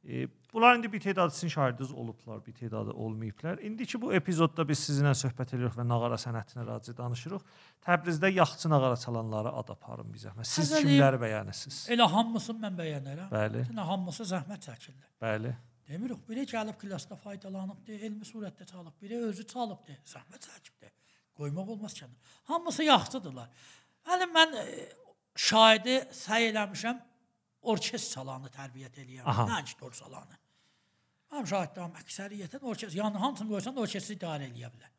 E, bunlar indi bir tedadı sizin şahirdiniz olublar, bir tedadı olmayıblar. İndiki bu epizodda biz sizinlə söhbət edirik və nağara sənətinə raci danışırıq. Təbrizdə yaxçı nağara çalanları ad aparın bizə. Siz Əzəli- kimləri bəyənirsiniz? Elə hamısını mən bəyənirəm. Bəli, Bütün hamısı zəhmət çəkirlər. bəli. Demirik, biri gəlib klassda faydalanıbdı, elmi surətdə çalıb, biri özü çalıbdı, zəhmət çəkibdi. Qoymaq olmaz ki. Hamısı yaxşıdırlar. Hələ mən e, şahidi səy eləmişəm, orkestr çalanı tərbiyyət eləyəm, Aha. nəinki tor çalanı. Mənim şahidlərim əksəriyyətən orkestr, yəni hamısını qoysan orkestri idarə eləyə bilər.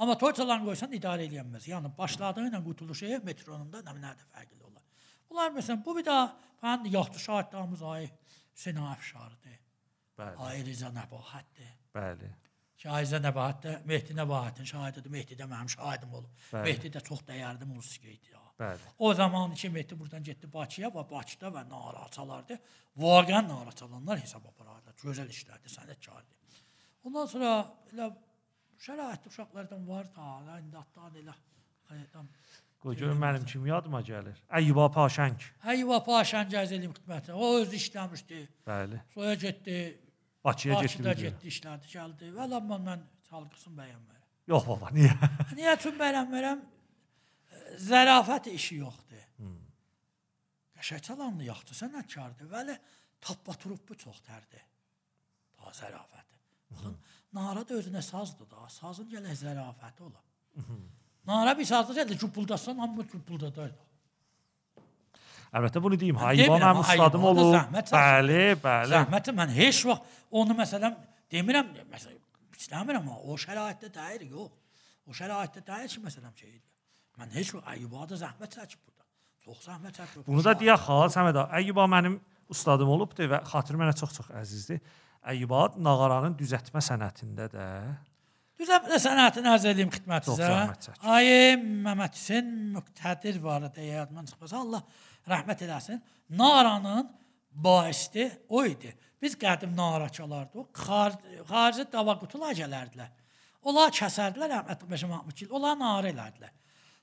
Amma tor çalanı qoysan idarə eləyə bilməz. Yəni başladığı ilə qurtuluşu metronunda nə nədə fərqli olar. Bunlar məsələn bu bir də mən yaxşı şahidlərimiz ay Hüseyn Əfşardır. Bəli, Ay Rıza Nəbahətdir. bəli. Şahizə Nəbahət də Mehdi Nəbahətin şahididir. Mehdi də mənim şahidim olub. Bəli. Mehdi də çox dəyərli musiqi idi. Bəli. O zaman ki Mehdi buradan getdi Bakıya və Bakıda və nara çalardı. Vaqəən nara çalanlar hesab aparardı. Gözəl işlərdi, sənətkardı. Ondan sonra elə şərait uşaqlardan var da, indi hatta elə xəyatdan görüm mənim kim yadıma gəlir. Əyyuba Paşəng. Həyiva Paşan gəzəlim xidmətinə. O öz işləmişdi. Bəli. Sonra getdi Bakıya getdi. Bakıda getdi, işlədi, gəldi. Və amma mən çalğısını bəyənmirəm. Yox baba, niyə? Niyə üçün bəyənmirəm? Zərafət işi yoxdur. Qəşəng çalanlı yaxşı sənətkardır, vəli tappa truppu çox tərdir. Daha zərafəti. Baxın, nara da özünə sazdır da, sazın gələk zərafəti ola. Nara bir sazda gəlir, cupuldasan, amma cupuldadar. Əlbəttə bunu deyim. Demirəm, mənim ustadım olub. Bəli, bəli. Zəhməti mən heç vaxt onu məsələn demirəm, məsələn, istəmirəm amma o şəraitdə deyil, yox. O şəraitdə deyil ki, məsələn şeydir. Mən heç vaxt Əyyuba da zəhmət çəkib burada. Çox zəhmət çəkib. Bunu da deyək ha, Səməd ağa. Əyyuba mənim ustadım olubdu və xatir mənə çox-çox əzizdir. Əyyuba nağaranın düzəltmə sənətində də Düzəmdə sənətin ərz edeyim xidmətinizə. Ay Məmməd Hüseyn müqtədir var idi yadımdan çıxmasa. Allah rəhmət eləsin. Naranın baisi o idi. Biz qədim nara çalardıq. Xarici, xarici dava qutular gələrdilər. Onlar kəsərdilər Əhməd Bəşə Mahmudgil. Onlar nara elədilər.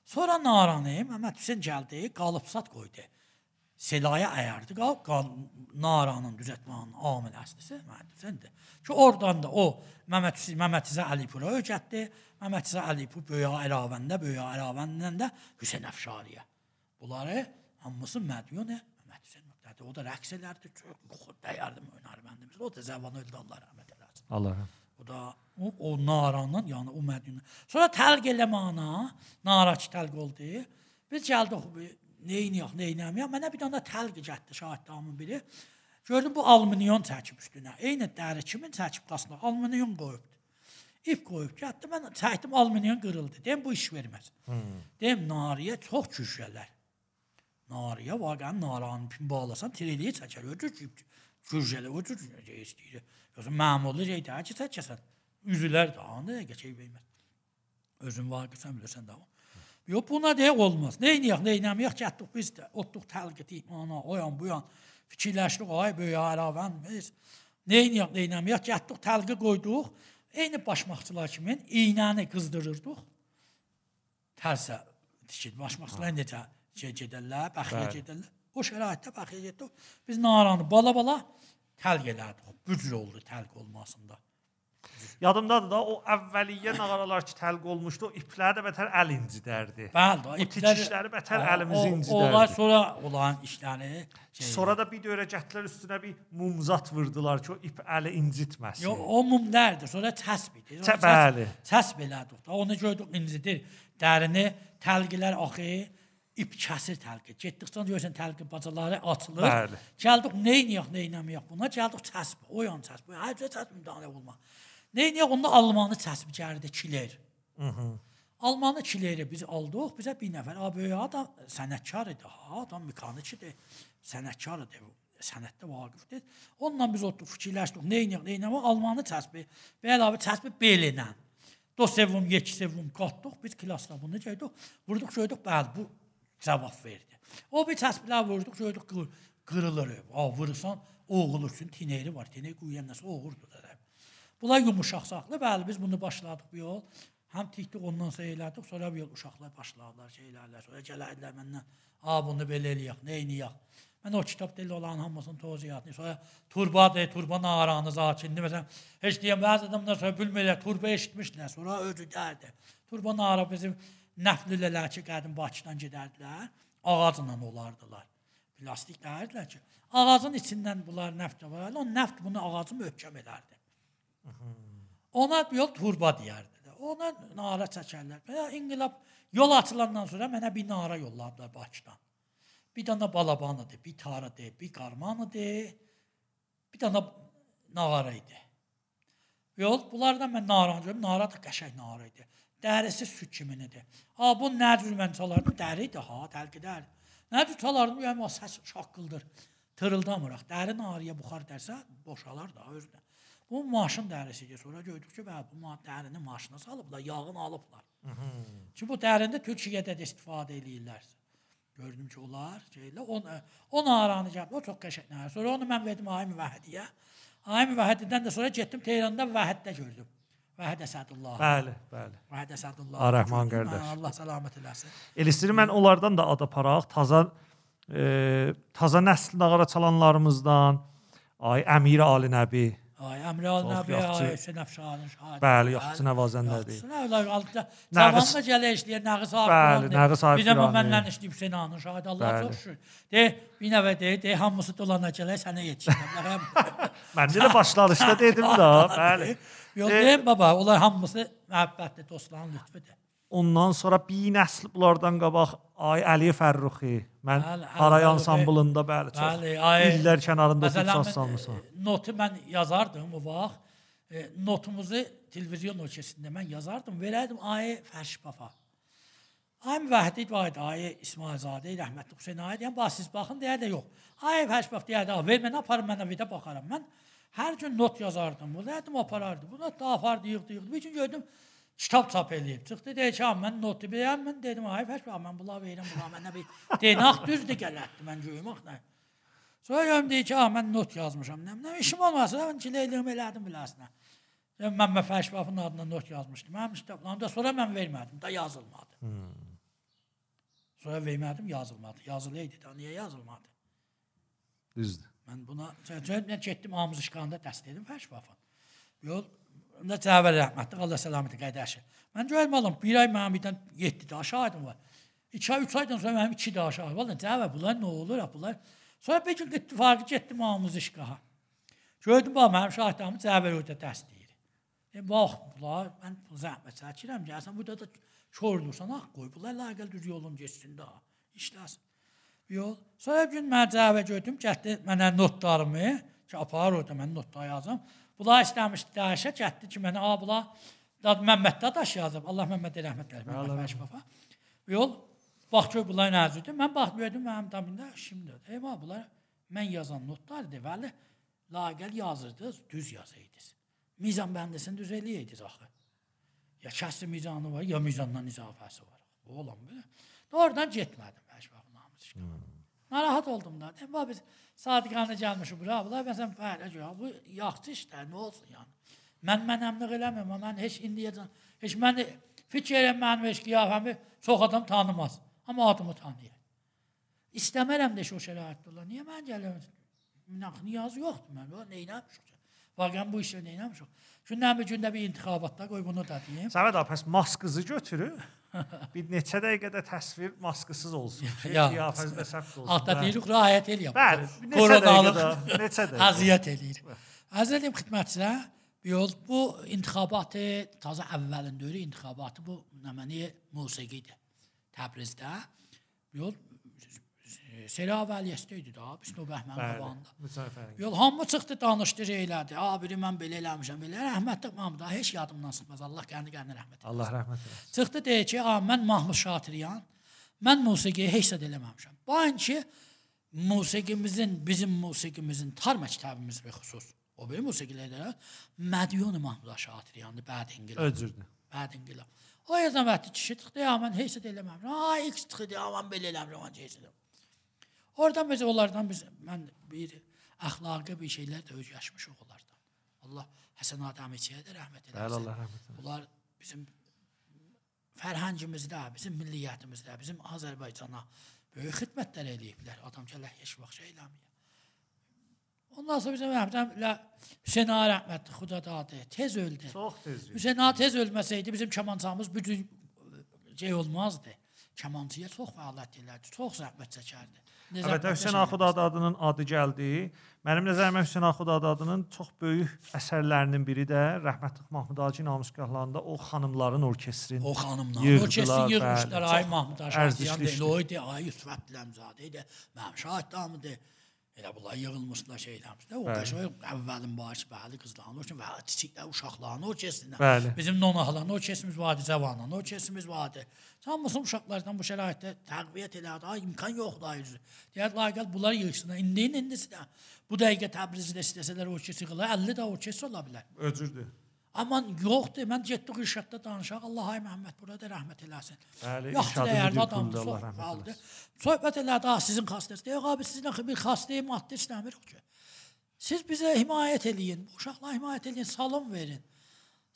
Sonra naranı Məmməd Hüseyn gəldi, qalıbsat qoydu. Selaya əyərdi. Qal, qal naranın düzəltmənin amil əslisi Məmməd Hüseyndir. Ki oradan da o Məmməd Hüseyn Məmməd İza Əlipura öyrətdi. Məmməd İza Əlipur böyük əlavəndə, böyük əlavəndən də Hüseyn Əfşariyə. Bunları hamısı mədyun Məmməd Hüseyn müqtədi. O da rəqs elərdi. Çox dəyərli hünərməndimiz. O da zamanı öldü Allah rəhmət eləsin. Allah rəhmət. O da o, o naranın, yəni o mədinə. Sonra təlq eləmana, nara ki təlq oldu. Biz gəldik neyniyək, neynəmiyək. Mənə bir dənə təlq gətdi şahidlərimin biri. Gördüm bu alüminiyon çəkib üstünə. Eyni dəri kimin çəkib qasına alüminiyon qoyubdu. İp qoyub getdi. Mən çəkdim alüminiyon qırıldı. Deyim bu iş verməz. Hmm. Deyim nariyə çox gücələr. Nariyə vaqəən naranın pin bağlasan treliyə çəkər. Ödür ki, gücələ ödür istəyir. Yoxsa məmurlu şey də ki, çəkəsən. Üzülər də anı geçək verməz. Özün vaqifsən bilirsən də. Yox buna deyə olmaz. Neyniyək, neynəmiyək getdik biz də otduq təlqiti ana, o yan bu yan fikirləşdik ay böyük əlavən biz. Neyniyək, neynəmiyək getdik təlqi qoyduq. Eyni başmaqçılar kimi iynəni qızdırırdıq. Tərsə tikid başmaqçılar necə gedərlər, bəxiyə gedərlər. O şəraitdə bəxiyə getdik. Biz naranı bala-bala təlq elədik. Bücr oldu təlq olmasında. Yadımdadır da o əvvəliyyə nağaralar ki təlq olmuşdu, o ipləri də bətər əl incidərdi. Bəli, ipləri işləri bətər əlimizi incidərdi. Onlar sonra olan işləri şey. Sonra da bir döyəcəklər üstünə bir mumzat vurdular ki, o ip əli incitməsin. Yox, o mum nədir? Sonra təsb idi. Bəli. Təsb elədik. Onu gördük incidir. Dərini təlqilər axı ip kəsir təlqi. Getdikcə görürsən təlqi bacaları açılır. Bəli. Gəldik nə etməyək buna? Gəldik təsb. O yan təsb. Hər cür təsb müdaxilə olmaq. Neyniyək onda Almanı təsbih gəldi Kiler. Mhm. Almanı Kileri biz aldıq. Bizə bir nəfər böyük adam sənətkar idi. Ha, adam mexanikidir. Sənətkar idi. Sənətdə vaqifdir. Onunla biz oturup fikirləşdik. Neyniyək, neyniyək? Almanı təsbih və əlavə təsbih belinə. Do sevum, yeki sevum qatdıq. Biz klassda bunu gəldik. Vurduq, gördük, bəli, bu cavab verdi. O bir təsbihlər vurduq, gördük, qırılır. A, vurursan, oğulursun, tineri var. Tineri quyuyan nəsə oğurdur da. Bunlar yumuşaqsaqlı. Bəli, biz bunu başladıq bu yol. Həm tikdik ondan sonra elədik. Sonra bir yol uşaqlar başladılar şeylərlə. Sonra gələdilər məndən. A bunu belə eləyək, nə eləyək? Mən o kitab dili olan hamısını toziyatını. Sonra turba de, turba naranı zakindi. Məsələn, heç deyəm bəzi adamlar sonra bilmirlər, turba eşitmişlər. Sonra özü dərdi. Turba nara bizim nəflülələr ki, qədim Bakıdan gedərdilər. Ağacla olardılar. Plastik dərdilər ki, ağacın içindən bunlar nəft var. O nəft bunu ağacı möhkəm edərdi. Ona yol turba deyərdi. Ona nara çəkərlər. Və inqilab yol açılandan sonra mənə bir nara yolladılar Bakıdan. Bir dənə balabanıdır, bir tarıdır, bir qarmanıdır, bir dənə nağara idi. Yol bunlardan mən naranı gördüm. Nara da qəşəng nara idi. Dərisi süt kimidir. Ha bu nə cür mən çalardım? Dəri idi ha, təlqidər. Nə cür çalardım? Yəni o səs şaqqıldır. Tırıldamırıq. Dəri narıya buxar dərsə boşalar da özünə. Bu maşın dərisidir. Sonra gördük ki, bəli, bu dərini maşına salıblar, yağını alıblar. Ki bu dərində Türkiyədə də istifadə eləyirlər. Gördüm ki, onlar şeylə on on aranı gəldi. O çox qəşəng. Sonra onu mən verdim Ay Müvəhhidiyə. Ay Müvəhhididən də sonra getdim Tehranda Vəhiddə gördüm. Vəhid Əsədullah. Bəli, bəli. Vəhid Əsədullah. Rəhman qardaş. Allah salamat eləsin. El istəyir mən onlardan da ad aparaq. Taza e, taza nəsil nağara çalanlarımızdan Ay Əmir Ali Nəbi Ay Əmrəl Nəbi, ay Hüseyn Əfşanın şahidi. Bəli, yaxşı nəvazənlərdir. Yaxşı, altda zamanla gələ işləyir, nəği sahib Bəli, sahib. Bir zaman məndən işləyib Hüseyn Ağanın şahidi, Allah çox şükür. De, bir nəvə de, de, hamısı dolana gələ sənə yetişirəm. <laughs> Məndə də başlanışda dedim da, <laughs> bəli. Yox, deyim baba, onlar hamısı məhəbbətli dostların lütfüdür. Ondan sonra bir nəsl bunlardan qabaq Ay Əli Fərruxi. Mən Haray ansamblında bəli, çox bəli, ay, illər kənarında tut salmısan. Notu mən yazardım o vaxt. E, notumuzu televizion ölçəsində mən yazardım, verərdim Ay Fərşbafa. Ay Vəhdid var idi, Ay İsmailzadə, rəhmətli Hüseyn Ay deyən, bax siz baxın deyə də yox. Ay Fərşbaf deyə də, ver mənə aparın mənə vida baxaram. Mən hər gün not yazardım. Bu nədim aparardı. Bu not da apardı, yığdı, yığdı. Bir gün gördüm kitab çap eləyib. Çıxdı deyir ki, mən notu bəyəm, mən dedim, ay fəş, mən bunlar verirəm, bunlar mənə bir deynaq düzdür gələtdi, mən göyüm axı. Sonra görüm deyir ki, mən not yazmışam. Nə, nə işim olmasa, mən çiləyliyim elədim biləsinə. Yəni, mən Məfəşbafın adına not yazmışdım. Mənim kitablarımda sonra mən vermədim, da yazılmadı. Hmm. Sonra vermədim, yazılmadı. Yazılıydı da, niyə yazılmadı? Düzdür. Mən buna, mən getdim Amuzişqanda dəst edim Fəşbafın. Yol, Onda Cəvər rəhmətli, Allah səlaməti qədəşi. Mən görəm alım, bir ay mənim birdən 7 də aşağıdım var. 2 ay, 3 aydan sonra mənim 2 də aşağı. Valla Cəvər bunlar nə olur, bunlar. Sonra bir gün ittifaqı getdim Amuzişqaha. Gördüm bax mənim şahidlərim Cəvər orada dəstəyir. E bax bunlar mən zəhmət çəkirəm, gəlsən burada da kör dursan, ax qoy bunlar laqəl düz yolun getsin də. İşləsin. Yol. Sonra bir gün mən cavab gördüm, getdi mənə notlarımı, ki apar orada mən notlar yazım. Bunlar istəmişdi dəyişə, getdi ki mənə, a bunlar Dad Məmməd Dadaş yazıb. Allah Məmmədə rəhmət eləsin. Məmməd Fəşbafa. Yol. Bax ki bunlar nəzirdir. Mən baxmıyordum mənim damında şimdi. Eyvah bunlar mən yazan notlardır. Bəli, laqəl yazırdınız, düz yazıydınız. Mizan bəndəsini düz eləyəydiniz axı. Ya kəsri mizanı var, ya mizandan izafəsi var. Bu olan belə. Doğrudan getmədim. Narahat oldum da. Dedim, bax biz sadiqanə gəlmişik bura. Bunlar məsələn belə görə. Bu yaxşı işlər, nə olsun yəni. Mən mənəmlik eləmirəm, mən heç indiyəcən heç məni fikir elə mənim heç qiyafəmi çox adam tanımaz. Amma adımı tanıyır. İstəmərəm də o şəraitdə olan. Niyə mən gəlirəm? Niyaz yoxdur mən. O neynəmişik? Vaqən bu işə neynəmişik? Gündən bir gündə bir intixabatda qoy bunu da deyim. Səməd abi, pəs maskızı götürün. <laughs> bir neçə dəqiqədə təsvir maskısız olsun. Şey, Ya. qiyafəzdə səbt olsun. Hatta Hə. deyirik rahat eləyəm. Bəli, neçə dəqiqədə, neçə dəqiqə. əziyyət eləyir. Əzəlim xidmətçilər, bir yol bu intixabatı taza əvvəlin dövrü intixabatı bu nəməni musiqidir. Təbrizdə yol Sera Vəliyəsdə idi da, Bisnu Bəhmən qabağında. Yol hamı çıxdı danışdı elədi. A biri mən belə eləmişəm, belə rəhmətli Mahmud da heç yadımdan çıxmaz. Allah qəndi qəndi rəhmət eləsin. Allah rəhmət eləsin. Çıxdı deyir ki, "A mən Mahmud Şatiryan, mən musiqiyə heç də eləməmişəm." Bainki musiqimizin, bizim musiqimizin tar məktəbimiz bir xüsus. O bir musiqilərdə Mədiyun Mahmud Şatiryandı bəd İngilizcə. Özürdür. Bəd İngilizcə. O yazan vaxtı kişi çıxdı, "Ya mən heç də eləməmişəm." Ha, X çıxdı, "Ya mən belə eləmirəm, mən heç də." Oradan biz onlardan biz mən bir əxlaqi bir şeylər də öyrəşmişik onlardan. Allah Həsən Adəmiçiyə də rəhmət eləsin. Allah rəhmət eləsin. Bunlar bizim fərhəngimizdə, bizim milliyyətimizdə, bizim Azərbaycana böyük xidmətlər eləyiblər. Adam gələ heç vaxt şey eləmir. Ondan sonra bizim Məhəmməd Hüseyn Ağa rəhmətli xuda dadı, tez öldü. Çox tez. Hüseyn Ağa tez ölməsəydi bizim kamançamız bütün şey olmazdı. Kamançıya çox fəaliyyət edirdi, çox zəhmət çəkərdi. Əlbəttə Hüseyn şey Axund adının adı gəldi. Mənim nəzərimə Hüseyn Axund adının çox böyük əsərlərinin biri də rəhmətli Mahmud Hacı namusgahlarında o xanımların orkestrin O xanımlar, Yığdılar, o kesin yığmışlar. Ay Mahmud ərzişli işdir. Deloydi, ay Yusuf Ləmzadə idi. Mənim şahid damıdı. Elə bunlar yığılmışlar şey eləmişlər. O qəşəng əvvəlin baş bəli qızların orkestri və kiçiklər uşaqların orkestrinə. Bəli. Bizim nonahların orkestrimiz vardı, cavanların orkestrimiz vardı. Hamısı uşaqlardan bu şəraitdə təqviyyət elədi. Ay imkan yoxdur ayrı. Deyər laqəl bunlar yığsınlar. İndi indisi də bu dəqiqə Təbrizdə istəsələr orkestr yığılar, 50 də orkestr ola bilər. özürdür. Amma yoxdur. Mən getdik Rişadda danışaq. Allah ay Məhəmməd burada rəhmət eləsin. Bəli, Yaxşı dəyərli adamdır, fəaldır. eləsin. Söhbət elədi, ah sizin xastəniz. Deyək, abi sizin bir xastəyi maddi istəmirik ki. Siz bizə himayət eləyin, uşaqlara himayət eləyin, salon verin.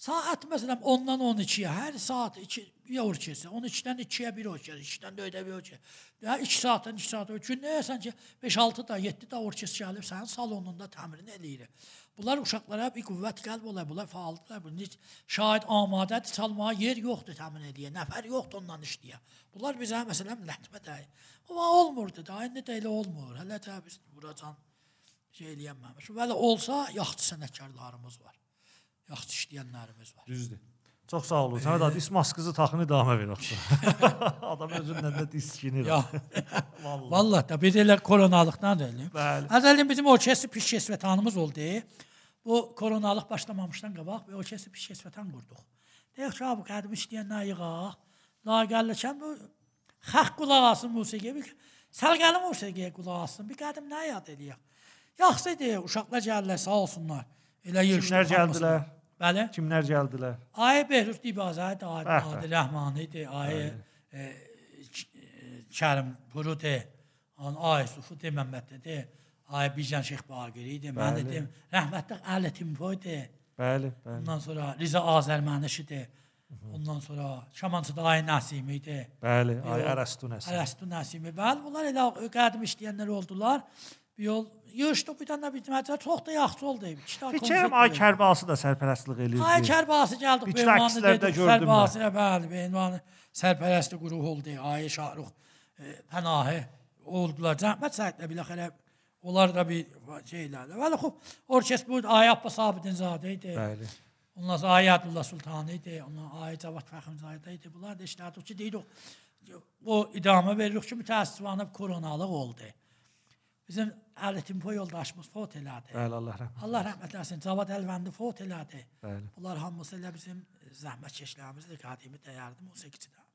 Saat məsələn 10-dan 12-yə, hər saat 2 bir orkestr, 12-dən 2-yə bir orkestr, 2-dən 4-ə bir orkestr. Ya 2 saatdan 2 saat gün nəyəsən ki 5-6 da, 7 da orkestr gəlib sənin salonunda təmrin eləyir. Bunlar uşaqlara bir qüvvət qəlb olar, bunlar fəaldırlar. Bunun heç şahid amadədir, çalmağa yer yoxdur təmin eləyə, nəfər yoxdur ondan işləyə. Bunlar bizə məsələn lətmə deyil. Amma olmurdu da, indi də elə olmur. Hələ də biz buracan şey eləyənməmiş. Bəli olsa yaxşı sənətkarlarımız var. Yaxşı işləyənlərimiz var. Düzdür. Çox sağ olun. Səməd abi, maskızı taxını idamə ver yoxsa. <laughs> Adam özündən də diskinir. Ya. <laughs> Vallahi. Vallahi da biz elə koronalıqdan da eləyim. Bəli. Əzəlin bizim orkestr pişkesvətanımız oldu. Bu koronalıq başlamamışdan qabaq bir orkestr pişkesvətan qurduq. Deyək ki, bu qədim işləyənlər yığaq. Laqəlləkən bu xalq qulaq asın musiqiyə. Bir səlqəli musiqiyə qulaq asın. Bir qədim nə yad eləyək. Yaxşı idi, uşaqlar gəldilər, sağ olsunlar. Elə yığışdıq Kimlər gəldilər? Bəli. Kimlər gəldilər? Ay Behruz bəh. Nadir Rəhmani idi, ay e, e, Kərim Purudi, an ay Sufu de Məmməd idi, ay Bijan Şeyx Baqiri idi, mən idim. Rəhmətli Əli Timpo idi. Bəli, bəli. Ondan sonra Riza Azərməniş idi. Ondan sonra Şamançıda Ay Nəsimi idi. Bəli, ay. Ərəstu nəsə. Ərəstu Nəsimi. Bəli, bunlar elə qədim işləyənlər oldular yol yığışdıq bir dənə bitməcə çox da yaxşı oldu ev. Fikirəm Ay Kərbası da sərpərəstlik eləyirdi. Ay Kərbası gəldi Beymanı dedi, Sərbası bəli, Beymanı sərpərəstlik qrupu oldu. Ay Şahruq e, Pənahə oldular. Zəhmət Səhidlə bilək elə onlar da bir şeylərdi. Vəli xub orkestr bu Ay Abbas Abidinzadə idi. Bəli. Ondan sonra Ayətullah Sultanı idi, ondan Ay Cavad Fəximzadə idi. Bunlar da işlədik ki, deyirik o idamə veririk ki, mütəəssüfənə koronalıq oldu. Bizim Əli Timpo yoldaşımız fot elədi. Bəli, Allah rəhmət. Allah rəhmət eləsin. Cavad Əlvəndi fot elədi. Bəli. Bunlar hamısı elə bizim zəhmətkeşlərimizdir, qədimi dəyərli musiqiçilər.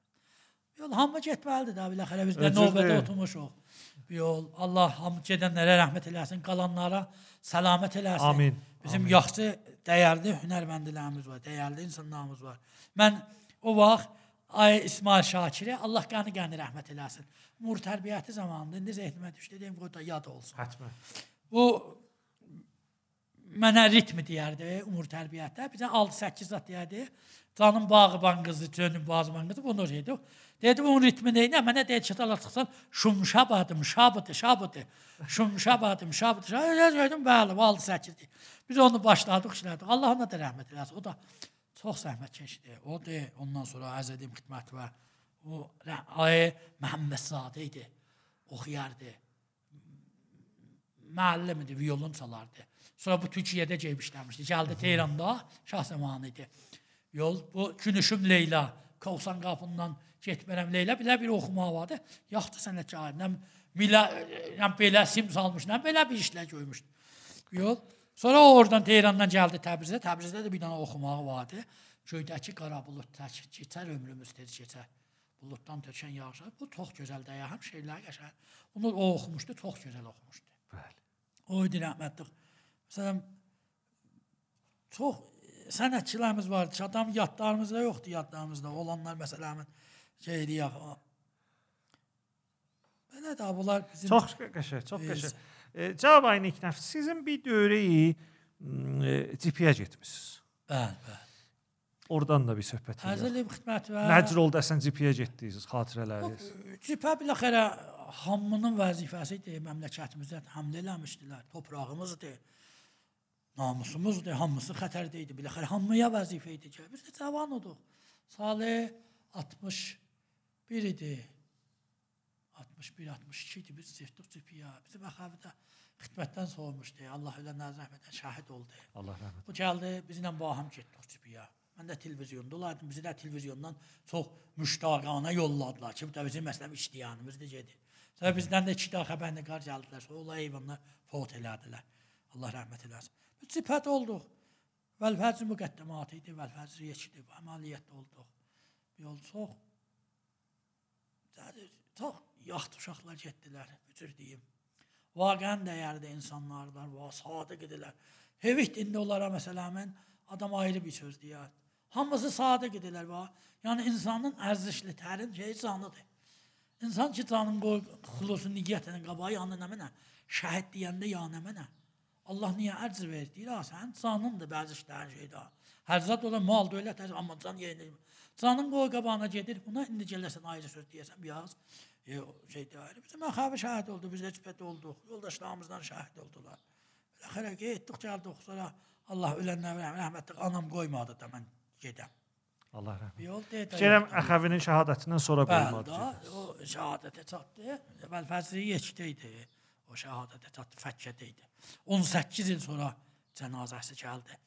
Yol hamı getməlidir də, biləxərə biz də növbədə oturmuşuq. Yol Allah hamı gedənlərə rəhmət eləsin, qalanlara səlamət eləsin. Amin, Bizim amin. yaxşı, dəyərli hünərməndilərimiz var, dəyərli insanlarımız var. Mən o vaxt Ay İsmail Şakiri Allah qəni qəni rəhmət eləsin. Mur tərbiyyəti zamanında indi zehnimə düşdü, dedim qoy da yad olsun. Hətmən. Bu mənə ritmi deyərdi umur tərbiyyətdə. Bizə 6-8 zat deyərdi. Canım bağban qızı, cönüm bağban qızı bunu dedi. Dedi bunun ritmi nə? Nə mənə deyir çıtala çıxsan şumşabadım, şabıdı, şabıdı. Şumşabadım, şabıdı. Öyle dedim bəli, 6-8 deyir. Biz onu başladıq, işlədik. Allah ona da rəhmət eləsin. O da çox zəhmət çəkdi. O da ondan sonra əzədim xidmət və ay Məhəmməd Sadə idi. Oxuyardı müəllim idi, violon çalardı. Sonra bu Türkiyədə gəlib işləmişdi. Gəldi Tehranda, Şah zamanı idi. Yol bu Günüşüm Leyla, Kovsan qapından getmirəm Leyla, belə bir oxumaq vardı. Yaxşı sənətkar, nə milə, nə belə sim salmış, nə belə bir işlər görmüşdü. Yol. Sonra o oradan Tehrandan gəldi Təbrizə. Təbrizdə də bir dənə oxumağı vardı. Göydəki qara bulud tək keçər ömrümüz tez keçər. Buluddan tökən yağışlar. Bu çox gözəl dəyə, həm şeylər qəşəng. Bunu o oxumuşdu, çox gözəl oxumuşdu. Bəli. O idi rəhmətlik. Məsələn çox sənətçilərimiz vardı. Adam yadlarımızda yoxdur, yadlarımızda olanlar məsələmin şey eləyək. Belə də bunlar bizim Çox qəşəng, çox qəşəng. E, Cavab ayın ilk nəfs sizin bir dövrəyi e, cipiyə getmisiniz. bəli, bəli. Oradan da bir söhbət edelim. Ərzəlim xidmət və Nəcr oldu əsən cipiyə getdiniz xatirələriniz. Cübhə biləxərə hamının vəzifəsidir məmləkətimizdə həmlə eləmişdilər. Torpağımızdır. Namusumuzdur. Hamısı xətərdə idi. Biləxərə hamıya vəzifə idi ki, biz də cavan idik. Salı 61 idi. 61 62 idi. Biz çıxdıq cübhəyə. Bizim əxavədə xidmətdən sormuşdu. Allah ölənlər rəhmətə şahid oldu. Allah rəhmət. Bu gəldi, bizlə baham getdik Cübüyə. Mən də televizyonda olardım. Bizi də televizyondan çox müştaqana yolladılar ki, bu da bizim məsələn iştiyanımızdır gedir. Sonra bizdən də iki daha xəbərnigар gəldilər. Sonra onlar eyvanlar fot elədilər. Allah rəhmət eləsin. Biz cibhət olduq. Vəlfəz müqəddəmatı idi, vəlfəz riyəçidir. Bu əməliyyatda olduq. Yol çox Yəni, çox yaxşı uşaqlar getdilər, bücür deyim. Vaqəən dəyərli insanlardan, va sadiq idilər. Hevit indi onlara məsələmin adam ayrı bir söz deyər. Hamısı sadiq idilər va. Yəni insanın ərzişli tərin şey canıdır. İnsan ki canın qoy xulusun niyyətinin qabağı yanına mənə şəhid deyəndə yanına mənə. Allah niyə ərz verdi? Deyir, "Ha, sənin canındır bəzi işlərin şeydə. Hər zat ola mal dövlət, hər- amma can yerinə. Canın qoy qabağına gedir. Buna indi gələrsən ayrı söz deyəsən biraz. E, şey deyir. Bizim əxavi şahid oldu, biz heç olduq. Yoldaşlarımızdan şahid oldular. Axıra getdik, gəldik. Sonra Allah ölənlərə rəhmətli anam qoymadı da mən gedəm. Allah rəhmət. Yol deyir. Fikirəm Əxəvinin şəhadətindən sonra qoymadı. o şəhadətə çatdı. Vəlfəzli yekdə idi. O şəhadətə çatdı, Fəkkədə idi. 18 il sonra cənazəsi gəldi.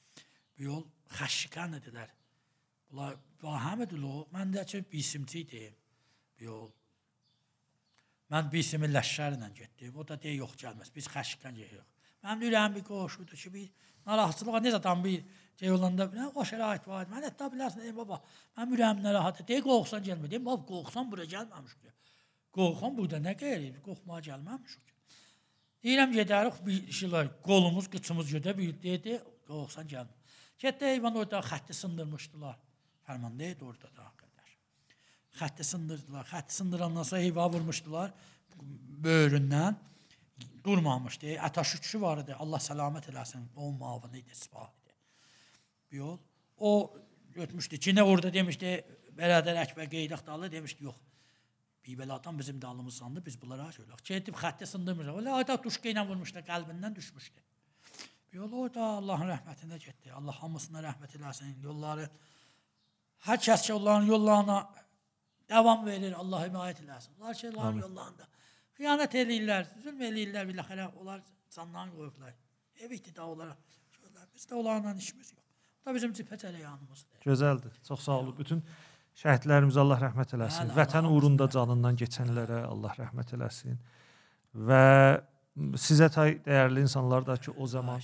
Bu yol xəşqən idilər. Bunlar vahəmidir o. Mən də ki bisimçi idim. Bu yol. Mən bisimi ləşşərlə getdim. O da deyə yox gəlməz. Biz xəşqən gəlirik. Mənim ürəyim bir qoşudu ki, bir narahatçılığa necə adam bir şey olanda nə o şərait var. Mən hətta bilərsən ey baba, mənim ürəyim narahat. Deyə qorxsan gəlmə. Deyim, baba qorxsan bura gəlməmiş ki. Qorxan burada nə gəlir? Qorxmağa gəlməmişik. Deyirəm gedərik bir şeylər, qolumuz, qıçımız gedə bir dedi, qorxsan gəlmə. Getdi heyvan orada xətti sındırmışdılar. Fərmanda idi orada da qədər. Xətti sındırdılar. Xətti sındırandan sonra heyva vurmuşdular böyründən. Durmamışdı. Ataşüçü var idi. Allah səlamət eləsin. O muavini idi, sipah idi. Bir yol. O götmüşdü. Çinə orada demişdi, bərədər Əkbər Qeydəxdalı demişdi, yox. Bir beladan bizim dalımızdandı, biz bunlara söylək. Gedib xətti sındırmışlar. Öyle ayda tuşqa ilə vurmuşlar, qəlbindən düşmüşdü. Bir yol orada Allahın rəhmətinə getdi. Allah hamısına rəhmət eləsin. Yolları hər kəs ki onların yollarına davam verir, Allah himayət eləsin. Onlar onların yollarında xıyanət eləyirlər, zülm eləyirlər biləxərə, onlar canlarını qoyublar. Evitdir da onlara. Şöyle, Biz də onlarla işimiz yox. Bu da bizim cibhə cərəyanımızdır. Gözəldir. Çox sağ olun. Bütün Şəhidlərimizə Allah rəhmət eləsin. Bəli, Vətən uğrunda canından keçənlərə Allah rəhmət eləsin. Və sizə tay dəyərli insanlar da ki, o zaman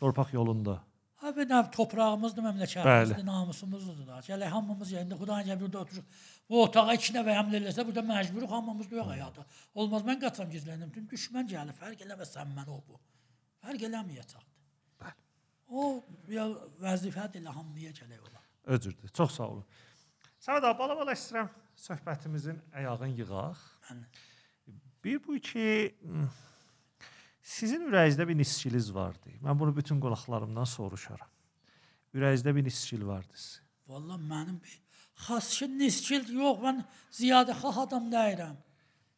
torpaq yolunda Ha bir nəv toprağımızdır, Bəli. məmləkətimizdir, namusumuzdur da. Gələk hamımız yerində Xudanın gəlir burada oturuq. Bu otağa iki nəfər həml eləsə burada məcburuq hamımız yox həyata. Olmaz mən qaçam gizləndim. Tüm düşmən gəlir, fərq eləməsən mən o bu. Fərq eləməyəcəkdir. Bəli. O ya vəzifədir elə hamıya gələk ola. Özürdür. Çox sağ olun. Səməd abi, bala-bala istəyirəm söhbətimizin ayağını yığaq. Mən Bir bu ki sizin ürəyinizdə bir nisçiliz vardı. Mən bunu bütün qonaqlarımdan soruşaram. Ürəyinizdə bir nisçil vardı. sizin. Valla mənim bir xassın niskil yox, mən ziyadə xah adam deyirəm.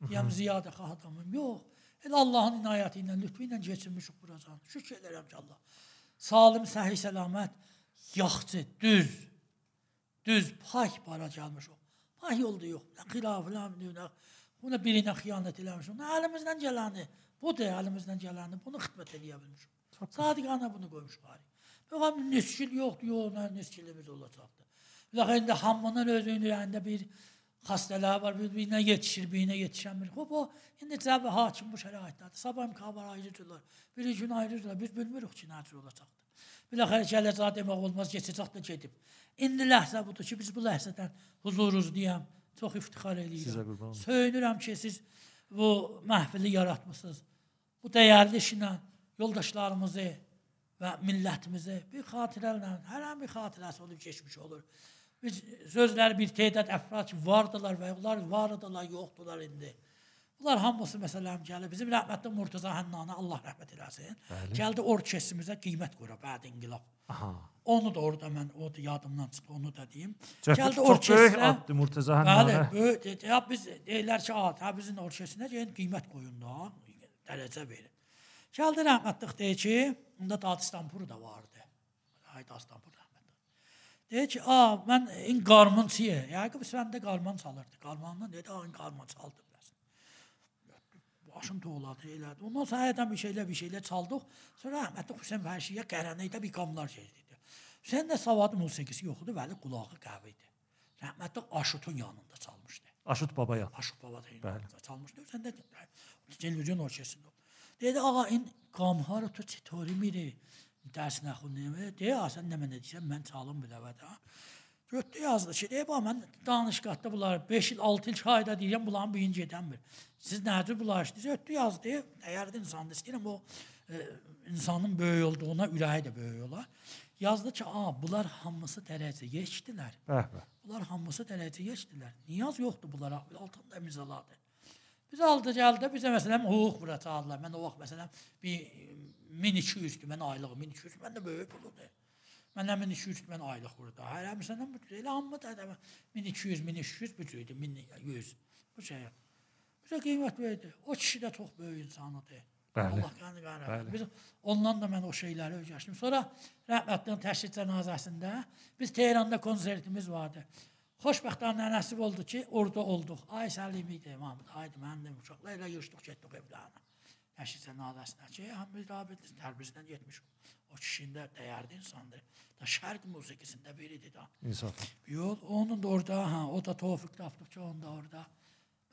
Deyəm ziyadə xah adamım. Yox. Elə Allahın inayəti ilə, lütfü ilə keçirmişik buracan. Şükür edirəm ki, Allah. Salim, səhi, səlamət, yaxçı, düz, düz, pak para gəlmiş o. Pak yolda yox. Nə xilaf, nə birinə xiyanət eləmişik. Nə əlimizdən gələni, bu da əlimizdən gələni, bunu xidmət eləyə bilmişik. Sadiqanə bunu qoymuşuq. Yox, niskil yoxdur, yox, nə niskilimiz olacaqdı. Dəfə indi hamının özünün ürəyində bir xəstələr var, bir-birinə yetişir, birinə yetişəmir. Xoş o indi cəbə hakim bu şəraitdədir. Sabah imkanlar ayrıcılar. Bir gün ayrıcılar. Biz bilmirik ki, nə cür olacaqdı. Bir dəfə gələcək demək olmaz, keçəcək də gedib. İndi ləhzə budur ki, biz bu ləhzədən huzuruz deyəm. Çox iftixar eləyirəm. Söyünürəm ki, siz bu məhfili yaratmısınız. Bu dəyərli işlə yoldaşlarımızı və millətimizi bir xatirələ, hər bir xatirəsi olub keçmiş olur. Biz sözlər bir tədad əfrad vardılar və onlar vardılar, yoxdular indi. Bunlar hamısı məsələn gəlir. Bizim rəhmətli Murtaza Hənnanə Allah rəhmət eləsin. Bəli. Gəldi orkestrimizə qiymət qoyub bəd inqilab. Aha. Onu da orada mən o da yadımdan çıxdı, onu da deyim. Çox, Gəldi çox böyük orkestrə. addır Murtəza Bəli, Hənnanə. böyük. Ya biz deyirlər ki, "A, Təbrizin orkestrinə gəlin qiymət qoyun da, dərəcə verin." Gəldi rəhmətlik deyir ki, onda Dağıstanpur da vardı. Ay rəhmətli. Deyir ki, "A, mən in qarmınçıyı." Yəqin səndə qarman çalırdı. Qarmandan dedi, "A, in qarman çaldı biraz." Başım toğladı, elədi. Ondan sonra həyətən bir şeylə bir şeylə çaldıq. Sonra rəhmətli Hüseyn Fərşiyə qərənəkdə bir qamlar şeydi. Hüseyn də savadı musiqisi yox idi, vəli qulağı qəvi idi. Rəhmətli Aşutun yanında çalmışdı. Aşut Babayan. Aşıq baba da yanında çalmışdı. Sən də televizyon orkestrində. Dedi, ağa in qamhar tu çitori miri dərs nəxunuyum. Deyə, "A, sən nə mənə deyirsən, mən çalım bilə və də." Götdü yazdı ki, deyib, "A, mən danışqatda bunlar 5 il, 6 il çayda deyirəm, bunların birinci edənmir. Siz nədir bunlar işləyirsiniz?" Götdü yazdı. Dəyərli insandır. İstəyirəm o e, insanın böyük olduğuna ürəyi də böyük olar. Yazdı ki, "A, bunlar hamısı dərəcə keçdilər." Bunlar hamısı dərəcə keçdilər. Niyaz yoxdur bunlara. Altında imzaladı. Biz aldı gəldi bizə məsələn hüquq bura çağırdılar. Mən o vaxt məsələn bir e, 1200 mən aylıq 1200 mən də böyük puldur. Məndən 1200 mən aylıq burada. Hər bu elə amma da 1200 1300 bu cürdü 1100 bu şey. Bizə qiymət verdi. O kişi də çox böyük insan idi. Bəli. Allah qanı qara. Bəli. Biz ondan da mən o şeyləri öyrəşdim. Sonra rəhmətlinin təşhis cənazəsində biz Tehranda konsertimiz vardı. Xoşbəxtliklə nəsib oldu ki, orada olduq. Ay Səlim idi, Mahmud, aydı mənim də uşaqlarla yığışdıq, getdik evlərinə. Təşhis cənazəsinə ki, hamımız da biz Təbrizdən getmişik. O kişinin də dəyərli insandır. Da şərq musiqisində biridir da. İnsaf. Yol onun da orada, ha, o da Tofiq Tapdıqça onun da orada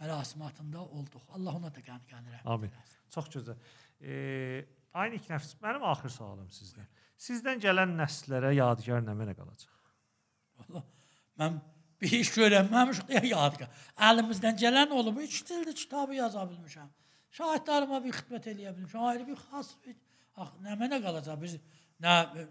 mərasimatında olduq. Allah ona da qəni qəni rəhmət Amin. Çox gözəl. E, aynı iki nəfs. Mənim axır sualım sizdən. Sizdən gələn nəsillərə yadigar nə mənə qalacaq? Vallahi mən bir iş görənməmişik deyə yadqa. Əlimizdən gələn olub, üç dildə kitabı yaza bilmişəm. Şahidlərimə bir xidmət eləyə bilmişəm. Ayrı bir xas bir ax nə mənə qalacaq biz nə e,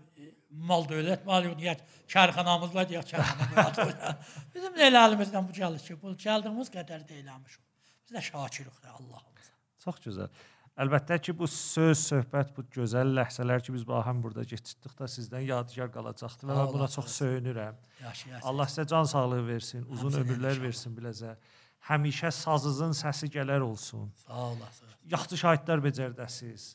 mal dövlət maliyyət kərxanamız var deyə kərxana. Bizim də elə əlimizdən bu gəlir ki, bu gəldiyimiz qədər də eləmişik. Biz də şakirik də Allahımıza. Çox gözəl. Əlbəttə ki, bu söz, söhbət, bu gözəl ləhzələr ki, biz baxım burada keçirdik da sizdən yadigar qalacaqdır və mən buna çox söyünürəm. Yaşayasın. Allah sizə can sağlığı versin, uzun Həmçinin ömürlər versin biləcə. Həmişə sazınızın səsi gələr olsun. Sağ olasınız. Yaxşı şahidlər becərdəsiz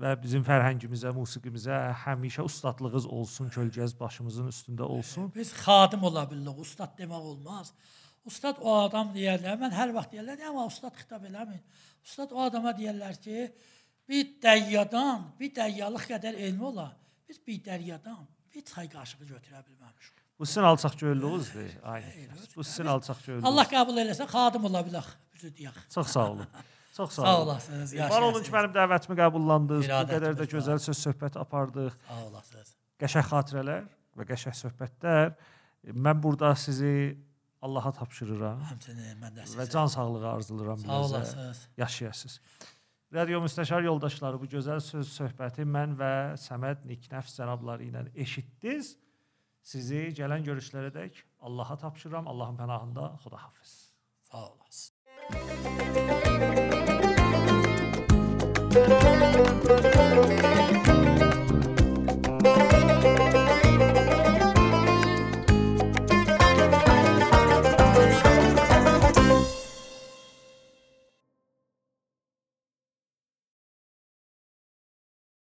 və bizim fərhəngimizə, musiqimizə həmişə ustadlığınız olsun, kölgəz başımızın üstündə olsun. Biz xadim ola bilirik, ustad demək olmaz. Ustad o adam deyərlər, mən hər vaxt deyərlər, amma ustad xitab eləmin. Ustad o adama deyərlər ki, bir dəyyadan, bir dəyyalıq qədər elmi ola. Biz bir dəryadan, Bir çay qaşığı götürə bilməmişəm. Bu sizin alçaq göllüyünüzdür. Aynen. Bu sizin alçaq göllüyünüz. Allah qəbul eləsə xadim ola bilər. Bizə deyək. Çox sağ olun. <laughs> Çox sağ, Sağ olun. olasınız. Var olun ki, mənim dəvətimi qəbullandınız. Bu qədər də gözəl söz söhbət apardıq. Sağ olasınız. Qəşəng xatirələr və qəşəng söhbətlər. Mən burada sizi Allaha tapşırıram Həmçinin mən də və sizə. can sağlığı arzulayıram Sağ bizə. olasınız. Yaşayasınız. Radio müstəşar yoldaşları bu gözəl söz söhbəti mən və Səməd Niknəfs cənabları ilə eşitdiniz. Sizi gələn görüşlərədək Allaha tapşırıram. Allahın pənahında Xudahafiz. Sağ olasın. Thank you.